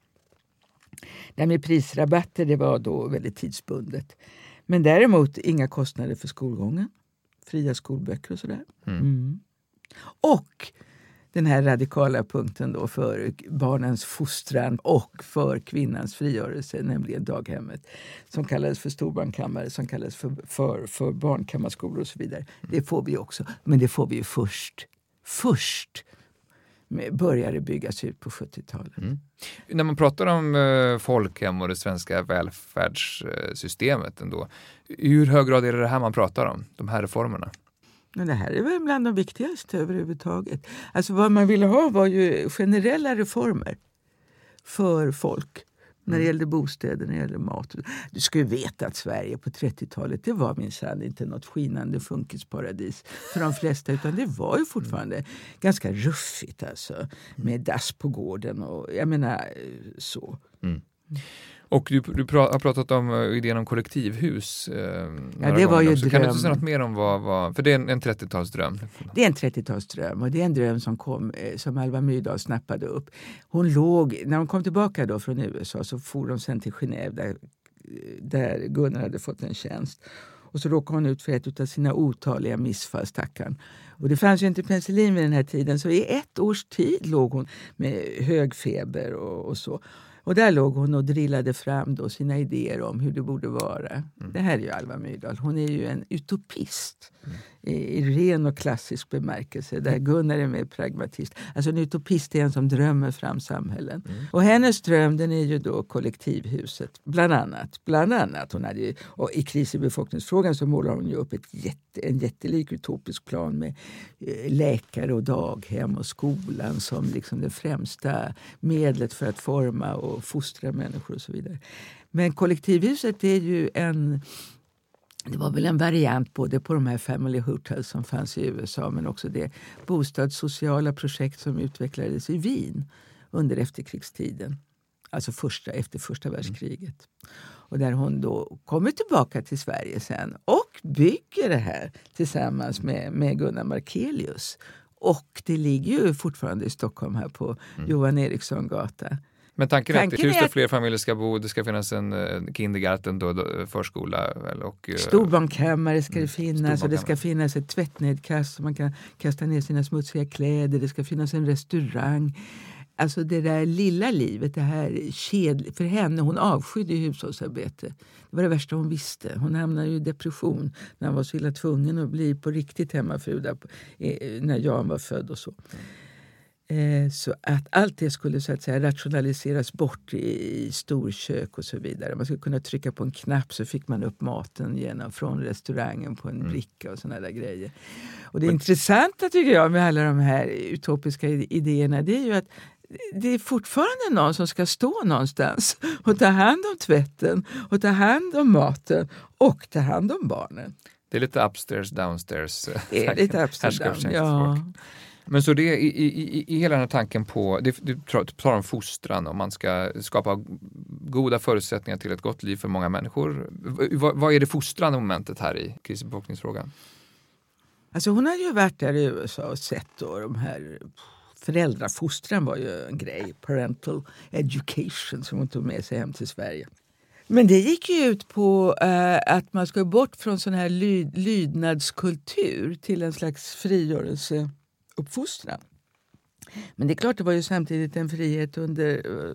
Det här med prisrabatter det var då väldigt tidsbundet. Men däremot inga kostnader för skolgången. Fria skolböcker och sådär. Mm. Mm. Och den här radikala punkten då för barnens fostran och för kvinnans frigörelse, nämligen daghemmet som kallades för storbarnkammare, som kallades för, för, för barnkammarskolor och så vidare. Det får vi också, men det får vi ju först. Först började byggas ut på 70-talet. Mm. När man pratar om eh, folkhem och det svenska välfärdssystemet ändå, i hur hög grad är det det här man pratar om, de här reformerna? Men det här är väl bland de viktigaste överhuvudtaget. Alltså vad man ville ha var ju generella reformer för folk. När det mm. gällde bostäder, när det gällde mat. Du ska ju veta att Sverige på 30-talet det var minsann inte något skinande funkisparadis för de flesta. Utan det var ju fortfarande mm. ganska ruffigt alltså. Med dass på gården och jag menar så. Mm. Och du, du pra, har pratat om uh, idén om kollektivhus. Uh, ja, det var ju dröm. Kan du inte säga något mer om vad, vad för det är en, en 30-talsdröm? Det är en 30-talsdröm och det är en dröm som, kom, eh, som Alva Myrdal snappade upp. Hon låg, när hon kom tillbaka då från USA så for de sen till Genève där, där Gunnar hade fått en tjänst. Och så råkade hon ut för ett av sina otaliga missfall, stackarn. Och det fanns ju inte penicillin vid den här tiden så i ett års tid låg hon med hög feber och, och så. Och där låg hon och drillade fram då sina idéer om hur det borde vara. Mm. Det här är ju Alva Myrdal. Hon är ju en utopist mm. I, i, ren och klassisk bemärkelse. Där Gunnar är mer pragmatist. Alltså en utopist är en som drömmer fram samhällen. Mm. Och hennes dröm den är ju då kollektivhuset. Bland annat. Bland annat. Hon hade ju, och I kris i befolkningsfrågan så målar hon ju upp ett jätte, en jättelik utopisk plan med eh, läkare och daghem och skolan som liksom det främsta medlet för att forma och fostra människor och så vidare. Men kollektivhuset är ju en det var väl en variant både på de här Family Hotels som fanns i USA men också det bostadssociala projekt som utvecklades i Wien under efterkrigstiden. Alltså första, efter första världskriget. Och där hon då kommer tillbaka till Sverige sen och bygger det här tillsammans med, med Gunnar Markelius. Och det ligger ju fortfarande i Stockholm här på mm. Johan Eriksson gata. Men tanken, är att hus där fler familjer ska bo, det ska finnas en uh, kindergarten, då, då, förskola och... Uh, Storbarnkammare ska det finnas och det ska finnas ett tvättnedkast så man kan kasta ner sina smutsiga kläder. Det ska finnas en restaurang. Alltså det där lilla livet, det här ked... För henne, hon avskydde hushållsarbete. Det var det värsta hon visste. Hon hamnade i depression när hon var så illa tvungen att bli på riktigt hemmafru där, när Jan var född och så. Mm. Eh, så att allt det skulle så att säga rationaliseras bort i storkök och så vidare. Man skulle kunna trycka på en knapp så fick man upp maten genom, från restaurangen på en mm. bricka och såna där grejer. Och det Men... intressanta tycker jag med alla de här utopiska idéerna det är ju att det är fortfarande någon som ska stå någonstans och ta hand om tvätten och ta hand om maten och ta hand om barnen. Det är lite upstairs, downstairs. Det är lite <laughs> upstairs, down, ja. Men så det i, i, i hela den här tanken på, det, du talar om fostran och man ska skapa goda förutsättningar till ett gott liv för många människor. vad, vad är det fostrande momentet här i krisbefolkningsfrågan? Alltså hon har ju varit där i USA och sett då de här föräldrafostran var ju en grej, parental education som hon tog med sig hem till Sverige. Men det gick ju ut på uh, att man ska bort från sån här lyd, lydnadskultur till en slags frigörelse uppfostran. Men det är klart, det var ju samtidigt en frihet under uh,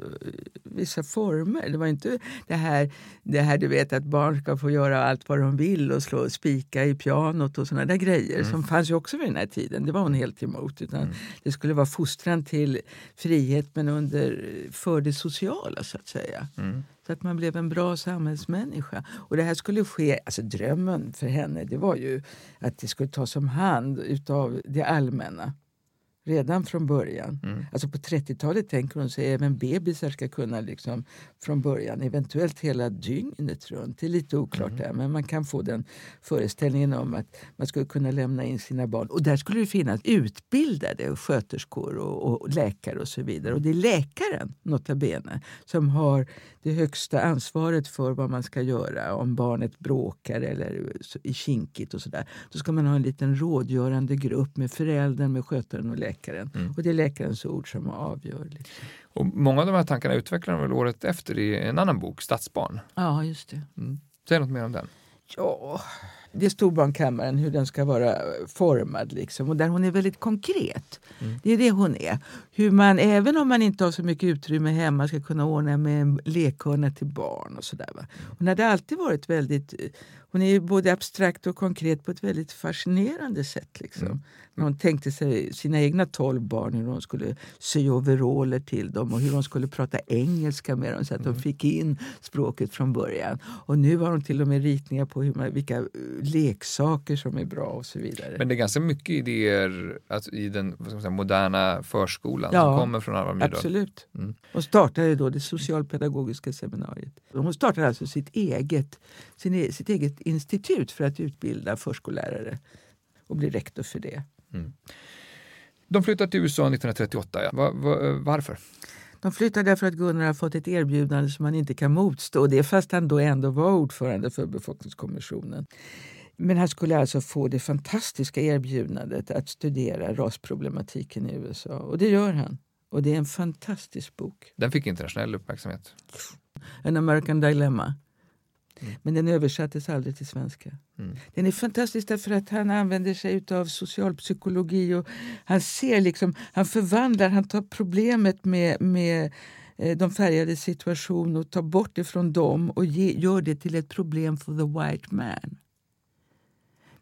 vissa former. Det var inte det här, det här du vet att barn ska få göra allt vad de vill och slå spika i pianot och såna där grejer mm. som fanns ju också vid den här tiden. Det var hon helt emot. Utan mm. Det skulle vara fostran till frihet men under, för det sociala så att säga. Mm. Så att man blev en bra samhällsmänniska. Och det här skulle ske, alltså drömmen för henne det var ju att det skulle tas om hand utav det allmänna redan från början. Mm. Alltså på 30-talet tänker hon sig även bebisar ska kunna liksom från början, eventuellt hela dygnet runt. Det är lite oklart mm. där, men man kan få den föreställningen om att man skulle kunna lämna in sina barn. Och där skulle det finnas utbildade sköterskor och, och läkare och så vidare. Och det är läkaren, nota bene, som har det högsta ansvaret för vad man ska göra om barnet bråkar eller är kinkigt och sådär. Då ska man ha en liten rådgörande grupp med föräldern, med skötaren och läkaren. Mm. Och det är läkarens ord som avgör. Liksom. Och många av de här tankarna utvecklar de väl året efter i en annan bok, Stadsbarn? Ja, just det. Mm. Säg något mer om den. Ja, det är storbarnkammaren, hur den ska vara formad. Liksom. Och där hon är väldigt konkret. Mm. Det är det hon är. Hur man, även om man inte har så mycket utrymme hemma, ska kunna ordna med en lekhörna till barn. och sådär. Hon hade alltid varit väldigt hon är både abstrakt och konkret på ett väldigt fascinerande sätt. Liksom. Mm. Hon tänkte sig sina egna tolv barn, hur hon skulle sy overaller till dem och hur hon skulle prata engelska med dem så att mm. de fick in språket från början. Och nu har hon till och med ritningar på hur man, vilka eh, leksaker som är bra och så vidare. Men det är ganska mycket idéer alltså, i den säga, moderna förskolan ja, som kommer från Alva Myrdal. Absolut. Mm. Hon startade då det socialpedagogiska seminariet. Hon startade alltså sitt eget, sin, e-, sitt eget institut för att utbilda förskollärare och bli rektor för det. Mm. De flyttade till USA 1938. Ja. Var, var, varför? De flyttar därför att Gunnar har fått ett erbjudande som han inte kan motstå. Det fast han då ändå var ordförande för befolkningskommissionen. Men han skulle alltså få det fantastiska erbjudandet att studera rasproblematiken i USA. Och det gör han. Och det är en fantastisk bok. Den fick internationell uppmärksamhet. An American Dilemma. Mm. Men den översattes aldrig till svenska. Mm. Den är fantastisk därför att han använder sig av socialpsykologi och han ser liksom, han förvandlar, han tar problemet med, med eh, de färgade situation och tar bort det från dem och ge, gör det till ett problem för the white man.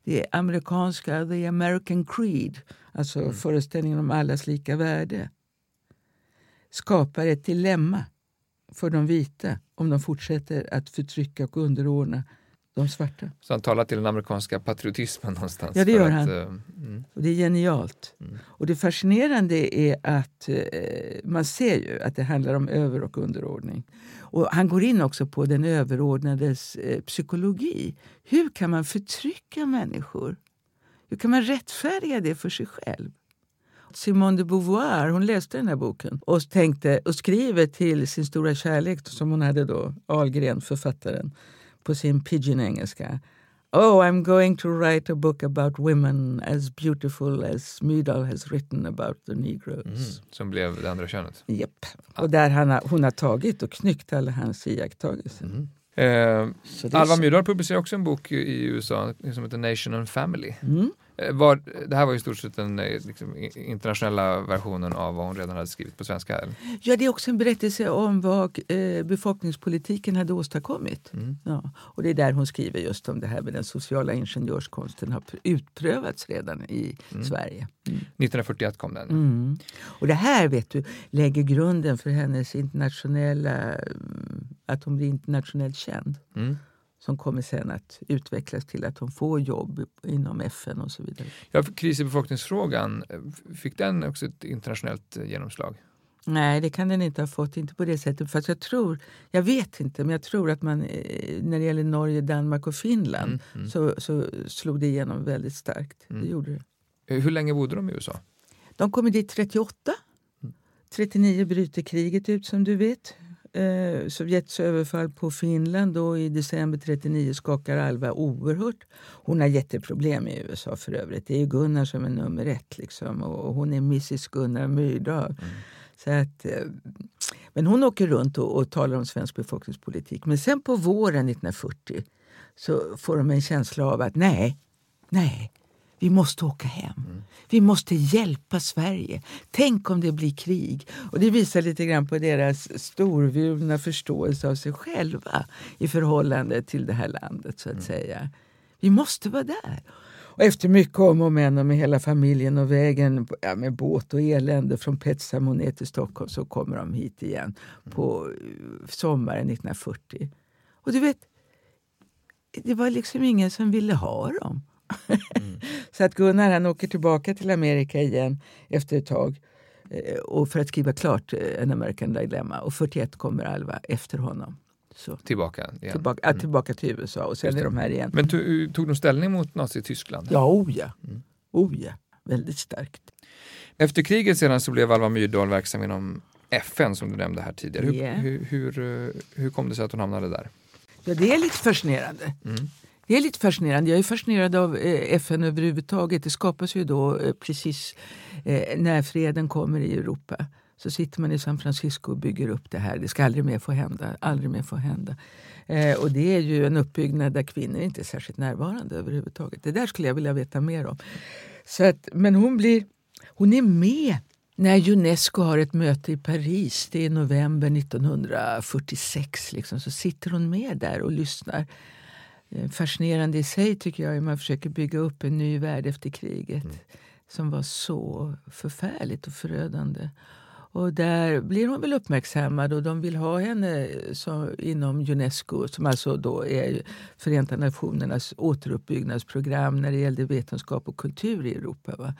Det amerikanska, the American creed, alltså mm. föreställningen om allas lika värde skapar ett dilemma för de vita om de fortsätter att förtrycka och underordna de svarta. Så han talar till den amerikanska patriotismen någonstans? Ja, det gör han. Att, uh, mm. Och det är genialt. Mm. Och det fascinerande är att uh, man ser ju att det handlar om över och underordning. Och han går in också på den överordnades uh, psykologi. Hur kan man förtrycka människor? Hur kan man rättfärdiga det för sig själv? Simone de Beauvoir hon läste den här boken och, tänkte, och skriver till sin stora kärlek som hon hade då, Ahlgren, författaren, på sin pidgin-engelska. Oh, I'm going to write a book about women as beautiful as Myrdal has written about the negroes. Mm, som blev det andra könet? Japp. Yep. Och där har, hon har tagit och knyckt alla hans iakttagelser. Mm. Eh, Alva Myrdal publicerar också en bok i USA som heter Nation and Family. Mm. Eh, var, det här var i stort sett den eh, liksom, internationella versionen av vad hon redan hade skrivit på svenska. Eller? Ja, det är också en berättelse om vad eh, befolkningspolitiken hade åstadkommit. Mm. Ja, och det är där hon skriver just om det här med den sociala ingenjörskonsten har utprövats redan i mm. Sverige. Mm. 1941 kom den. Mm. Och det här vet du lägger grunden för hennes internationella, mm, att hon blir internationellt känd. Som kommer sen att utvecklas till att hon får jobb inom FN och så vidare. Ja, kris i befolkningsfrågan, fick den också ett internationellt eh, genomslag? Nej, det kan den inte ha fått. Inte på det sättet. Fast jag tror, jag vet inte, men jag tror att man eh, när det gäller Norge, Danmark och Finland mm, mm. Så, så slog det igenom väldigt starkt. Mm. Det gjorde det. Eh, hur länge bodde de i USA? De kommer dit 38. 39 mm. bryter kriget ut som du vet eh, Sovjets överfall på Finland då i december 39 skakar Alva oerhört. Hon har jätteproblem i USA för övrigt. Det är Gunnar som är nummer ett liksom, och hon är Mrs Gunnar Myrdal. Mm. Så att, eh, men hon åker runt och, och talar om svensk befolkningspolitik. Men sen på våren 1940 så får de en känsla av att nej, nej, vi måste åka hem. Mm. Vi måste hjälpa Sverige. Tänk om det blir krig. Och Det visar lite grann på deras storvulna förståelse av sig själva i förhållande till det här landet. så att mm. säga. Vi måste vara där. Och efter mycket om och men och med hela familjen och vägen ja, med båt och elände från Petsamo ner till Stockholm så kommer de hit igen mm. på eh, sommaren 1940. Och du vet, det var liksom ingen som ville ha dem. Mm. <laughs> så att Gunnar han åker tillbaka till Amerika igen efter ett tag eh, och för att skriva klart eh, En American Dilemma. Och 41 kommer Alva efter honom. Så. Tillbaka? Igen. Tillbaka, mm. tillbaka till USA och sen är de här igen. Men tog, tog de ställning mot Nazityskland? Ja, oh ja. Mm. Oh ja. Väldigt starkt. Efter kriget sedan så blev Alva Myrdal verksam inom FN som du nämnde här tidigare. Hur, yeah. hur, hur, eh, hur, kom det sig att hon hamnade där? Ja, det är lite fascinerande. Mm. Det är lite fascinerande. Jag är fascinerad av eh, FN överhuvudtaget. Det skapas ju då eh, precis eh, när freden kommer i Europa. Så sitter man i San Francisco och bygger upp det här. Det ska aldrig mer få hända. Aldrig mer få hända. Eh, och det är ju en uppbyggnad där kvinnor inte är särskilt närvarande överhuvudtaget. Det där skulle jag vilja veta mer om. Så att, men hon, blir, hon är med när Unesco har ett möte i Paris, det är november 1946, liksom, så sitter hon med där och lyssnar Eh, fascinerande i sig tycker jag, man försöker bygga upp en ny värld efter kriget mm. som var så förfärligt och förödande. Och där blir hon väl uppmärksammad och de vill ha henne som, inom Unesco som alltså då är Förenta Nationernas återuppbyggnadsprogram när det gällde vetenskap och kultur i Europa. Va?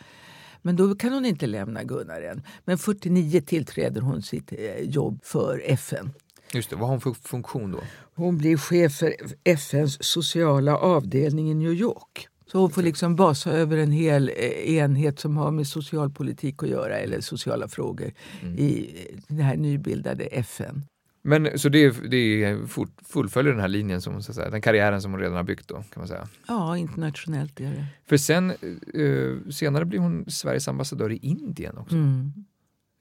Men då kan hon inte lämna Gunnar än. Men 49 tillträder hon sitt eh, jobb för FN. Just det, vad har hon för funktion då? Hon blir chef för FNs sociala avdelning i New York. Så hon får liksom basa över en hel eh, enhet som har med socialpolitik att göra eller sociala frågor mm. i det här nybildade FN. Men så det, det fullföljer den här linjen, som, så säga, den karriären som hon redan har byggt då, kan man säga? Ja, internationellt är det. För sen, uh, senare blir hon Sveriges ambassadör i Indien också. Mm.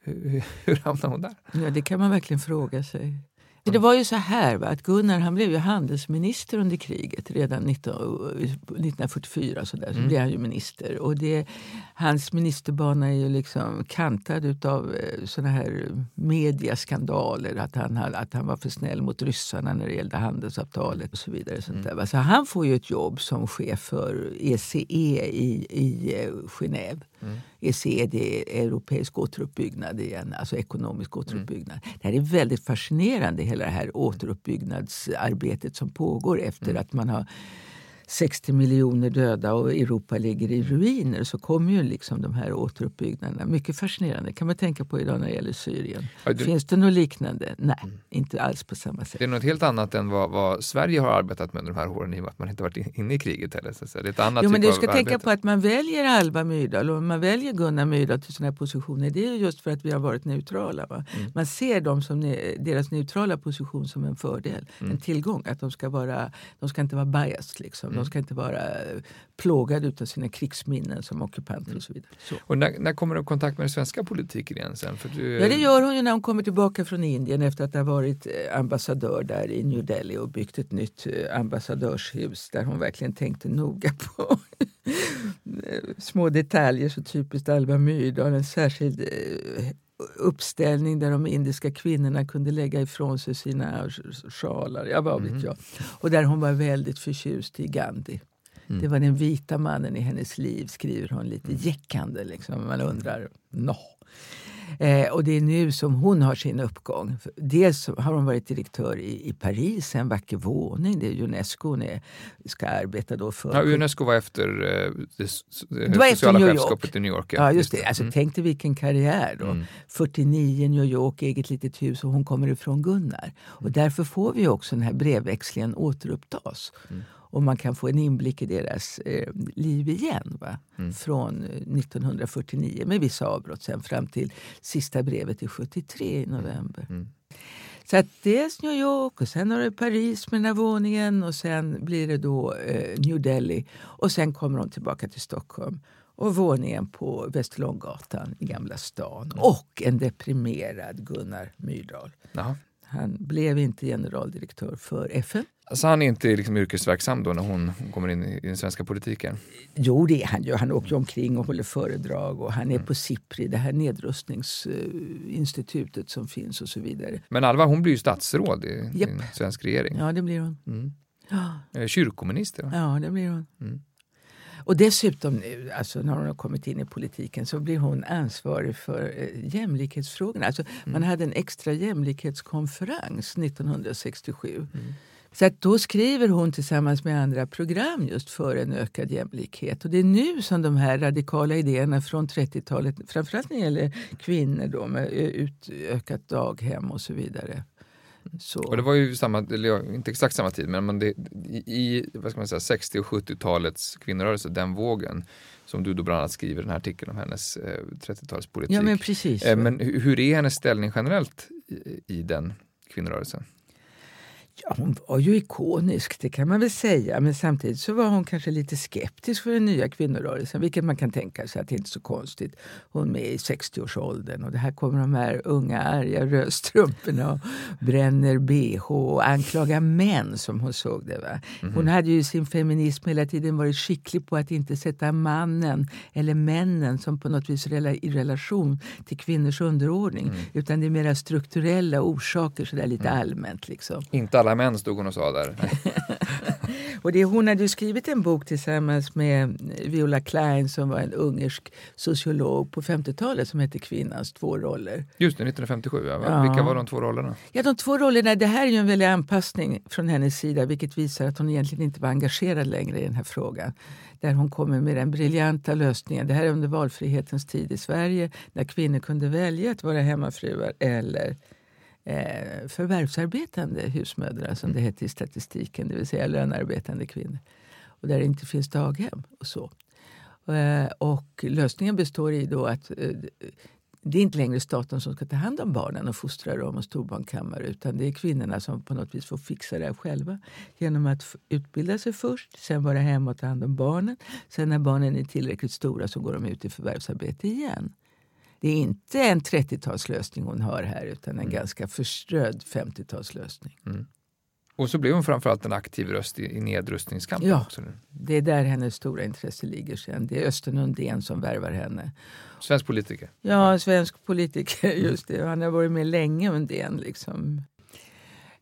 Hur, hur hamnade hon där? Ja, det kan man verkligen fråga sig. Det var ju så här va, att Gunnar han blev ju handelsminister under kriget. Redan 19, 1944 så, där, så mm. blev han ju minister. Och det, hans ministerbana är ju liksom kantad av eh, såna här mediaskandaler. Att han, att han var för snäll mot ryssarna när det gällde handelsavtalet och så vidare. Sånt mm. där, Så han får ju ett jobb som chef för ECE e i, i eh, Genève. Mm. ECE det är europeisk återuppbyggnad igen, alltså ekonomisk återuppbyggnad. Mm. Det här är väldigt fascinerande, hela det här återuppbyggnadsarbetet som pågår efter mm. att man har 60 miljoner döda och Europa ligger i ruiner så kommer ju liksom de här återuppbyggnaderna. Mycket fascinerande kan man tänka på idag när det gäller Syrien. Ja, det... Finns det något liknande? Nej, mm. inte alls på samma sätt. Det är något helt annat än vad, vad, Sverige har arbetat med under de här åren i och med att man inte varit inne i kriget heller. Så det är ett annat jo, men typ du ska tänka på att man väljer Alva Myrdal och man väljer Gunnar Myrdal till sådana här positioner. Det är just för att vi har varit neutrala. Va? Mm. Man ser dem som ne deras neutrala position som en fördel, mm. en tillgång. Att de ska, vara, de ska inte vara biased. Liksom. De mm. ska inte vara plågade av sina krigsminnen som ockupanter och så vidare. Så. Och när, när kommer du i kontakt med den svenska politiken igen sen? För du... Ja det gör hon ju när hon kommer tillbaka från Indien efter att ha varit eh, ambassadör där i New Delhi och byggt ett nytt eh, ambassadörshus där hon verkligen tänkte noga <laughs> på små detaljer, så typiskt Alva Myrdal. En särskild eh, uppställning där de indiska kvinnorna kunde lägga ifrån sig sina sjalar. Ja, vad vet mm. jag. Och där hon var väldigt förtjust i Gandhi. Mm. Det var den vita mannen i hennes liv, skriver hon lite mm. jäckande. Liksom. Man undrar, no. Eh, och det är nu som hon har sin uppgång. Dels har hon varit direktör i, i Paris, en vacker våning. Det är Unesco hon är, ska arbeta då för. Ja, Unesco var efter eh, det, det var sociala efter chefskapet i New York. Ja, just det. Alltså, mm. Tänk dig vilken karriär då. Mm. 49 New York, eget litet hus och hon kommer ifrån Gunnar. Och mm. därför får vi också den här brevväxlingen återupptas. Mm och man kan få en inblick i deras eh, liv igen. Va? Mm. Från 1949 eh, med vissa avbrott sen fram till sista brevet i 73 i november. Mm. Så att dels New York och sen har du Paris med den här våningen och sen blir det då eh, New Delhi och sen kommer hon tillbaka till Stockholm och våningen på Västerlånggatan i Gamla stan mm. och en deprimerad Gunnar Myrdal. Jaha. Han blev inte generaldirektör för FN. Så han är inte liksom yrkesverksam då när hon kommer in i den svenska politiken? Jo, det är han ju. Han åker omkring och håller föredrag och han är mm. på SIPRI, det här nedrustningsinstitutet som finns och så vidare. Men Alva, hon blir ju statsråd i, yep. en svensk regering. Ja, det blir hon. Mm. Kyrkominister? Ja, det blir hon. Mm. Och dessutom nu, alltså när hon har kommit in i politiken så blir hon ansvarig för eh, jämlikhetsfrågorna. Alltså, mm. Man hade en extra jämlikhetskonferens 1967. Mm. Så att då skriver hon tillsammans med andra program just för en ökad jämlikhet. Och det är nu som de här radikala idéerna från 30-talet, framförallt när det gäller kvinnor då, med utökat daghem och så vidare, så. Och det var ju samma, eller inte exakt samma tid, men det, i vad ska man säga, 60 och 70-talets kvinnorörelse, den vågen, som du då bland annat skriver den här artikeln om hennes eh, 30-talspolitik. Ja, men precis. Eh, men hur är hennes ställning generellt i, i den kvinnorörelsen? Ja, hon var ju ikonisk, det kan man väl säga. Men samtidigt så var hon kanske lite skeptisk för den nya kvinnorörelsen. Vilket man kan tänka sig att det inte är så konstigt. Hon är i 60-årsåldern och det här kommer de här unga arga rödstrumporna och bränner bh och anklagar män som hon såg det. Va? -hmm. Hon hade ju sin feminism hela tiden varit skicklig på att inte sätta mannen eller männen som på något vis i relation till kvinnors underordning. Mm. Utan det är mera strukturella orsaker sådär lite mm. allmänt. Liksom. Inte alla män stod hon och sa där. <laughs> och det, hon hade skrivit en bok tillsammans med Viola Klein som var en ungersk sociolog på 50-talet som hette Kvinnans två roller. Just det, 1957. Ja. ja. Vilka var de två rollerna? Ja, de två rollerna, det här är ju en väldig anpassning från hennes sida vilket visar att hon egentligen inte var engagerad längre i den här frågan. Där hon kommer med den briljanta lösningen. Det här är under valfrihetens tid i Sverige när kvinnor kunde välja att vara hemmafruar eller eh, förvärvsarbetande husmödrar som det mm. heter i statistiken, det vill säga lönearbetande kvinnor. och där det inte finns daghem. och så. Eh, och lösningen består i då att eh, det är inte längre staten som ska ta hand om barnen och fostra dem och storbarnkammare utan det är kvinnorna som på något vis får fixa det själva genom att utbilda sig först, sen vara hemma och ta hand om barnen. Sen när barnen är tillräckligt stora så går de ut i förvärvsarbete igen. Det är inte en 30-talslösning hon har här utan en mm. ganska förströdd 50-talslösning. Mm. Och så blev hon framförallt en aktiv röst i, i nedrustningskampen. Ja, också. det är där hennes stora intresse ligger sen. Det är Östen Undén som värvar henne. Svensk politiker? Ja, svensk politiker. <laughs> just det. Han har varit med länge, Undén. Liksom.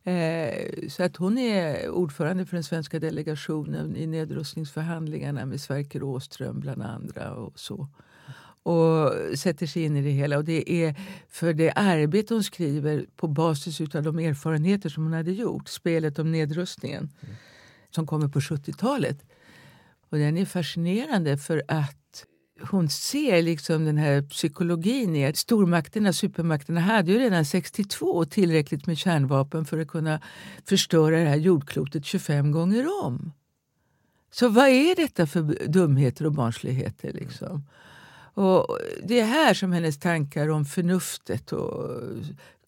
Eh, så att hon är ordförande för den svenska delegationen i nedrustningsförhandlingarna med Sverker Åström bland andra. och så och sätter sig in i det hela. Och det är för det arbete hon skriver på basis av de erfarenheter som hon hade gjort, spelet om nedrustningen, mm. som kommer på 70-talet. Och den är fascinerande för att hon ser liksom den här psykologin i att stormakterna, supermakterna hade ju redan 62 tillräckligt med kärnvapen för att kunna förstöra det här jordklotet 25 gånger om. Så vad är detta för dumheter och barnsligheter? Liksom? Och det är här som hennes tankar om förnuftet och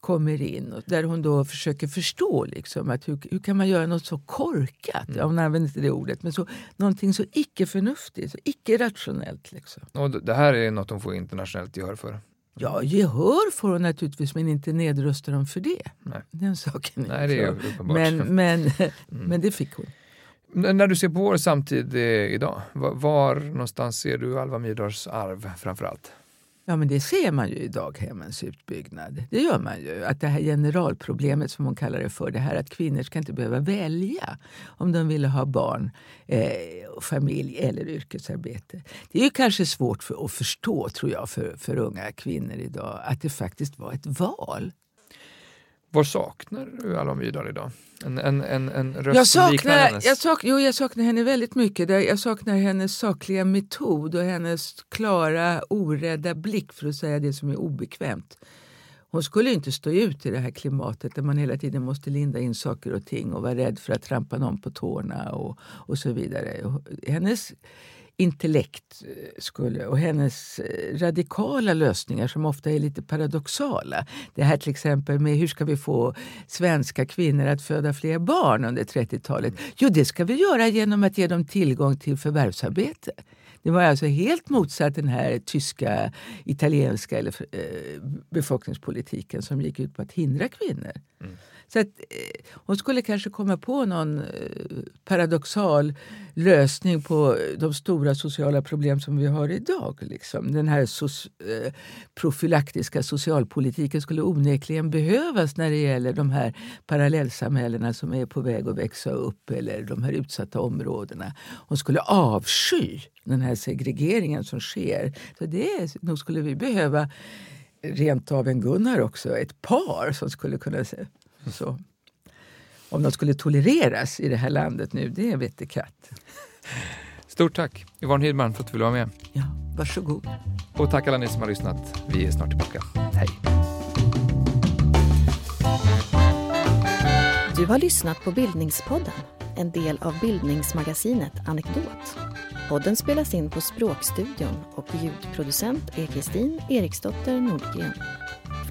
kommer in. Och där hon då försöker förstå liksom, att hur, hur kan man göra något så korkat? Mm. hon använder inte det ordet, men så, någonting så icke-förnuftigt, så icke-rationellt. Liksom. Och det här är något hon får internationellt gehör för? Ja, gehör får hon naturligtvis, men inte nedrösta dem för det. Nej. Den saken Nej, det är uppenbart. Men, men, mm. <laughs> men det fick hon. När du ser på vår samtid eh, idag, var, någonstans ser du Alva Myrdals arv framförallt? Ja, men det ser man ju i daghemmens utbyggnad. Det gör man ju. Att det här generalproblemet som hon kallar det för, det här att kvinnor ska inte behöva välja om de vill ha barn, eh, familj eller yrkesarbete. Det är ju kanske svårt för, att förstå, tror jag, för, för unga kvinnor idag, att det faktiskt var ett val. Vad saknar du Alva Myrdal idag? En, en, en, en röst jag saknar, hennes? Jag, sak, jo, jag saknar henne väldigt mycket. Jag saknar hennes sakliga metod och hennes klara, orädda blick för att säga det som är obekvämt. Hon skulle inte stå ut i det här klimatet där man hela tiden måste linda in saker och ting och vara rädd för att trampa någon på tårna och, och så vidare. Hennes intellekt eh, skulle, och hennes eh, radikala lösningar som ofta är lite paradoxala. Det här till exempel med hur ska vi få svenska kvinnor att föda fler barn under 30-talet? Jo, det ska vi göra genom att ge dem tillgång till förvärvsarbete. Det var alltså helt motsatt den här tyska, italienska eller, eh, befolkningspolitiken som gick ut på att hindra kvinnor. Mm. Så att, eh, hon skulle kanske komma på någon eh, paradoxal lösning på eh, de stora sociala problem som vi har idag. Liksom. Den här so eh, profylaktiska socialpolitiken skulle onekligen behövas när det gäller de här parallellsamhällena som är på väg att växa upp eller de här utsatta områdena. Hon skulle avsky den här segregeringen som sker. Så det, nog skulle vi behöva rent av en Gunnar också, ett par som skulle kunna så. Om de skulle tolereras i det här landet nu, det vete katt. Stort tack Yvonne Hirdman för att du ville vara med. Ja, varsågod. Och tack alla ni som har lyssnat. Vi är snart tillbaka. Hej. Du har lyssnat på Bildningspodden, en del av bildningsmagasinet Anekdot. Podden spelas in på Språkstudion och ljudproducent är Kristin Eriksdotter Nordgren.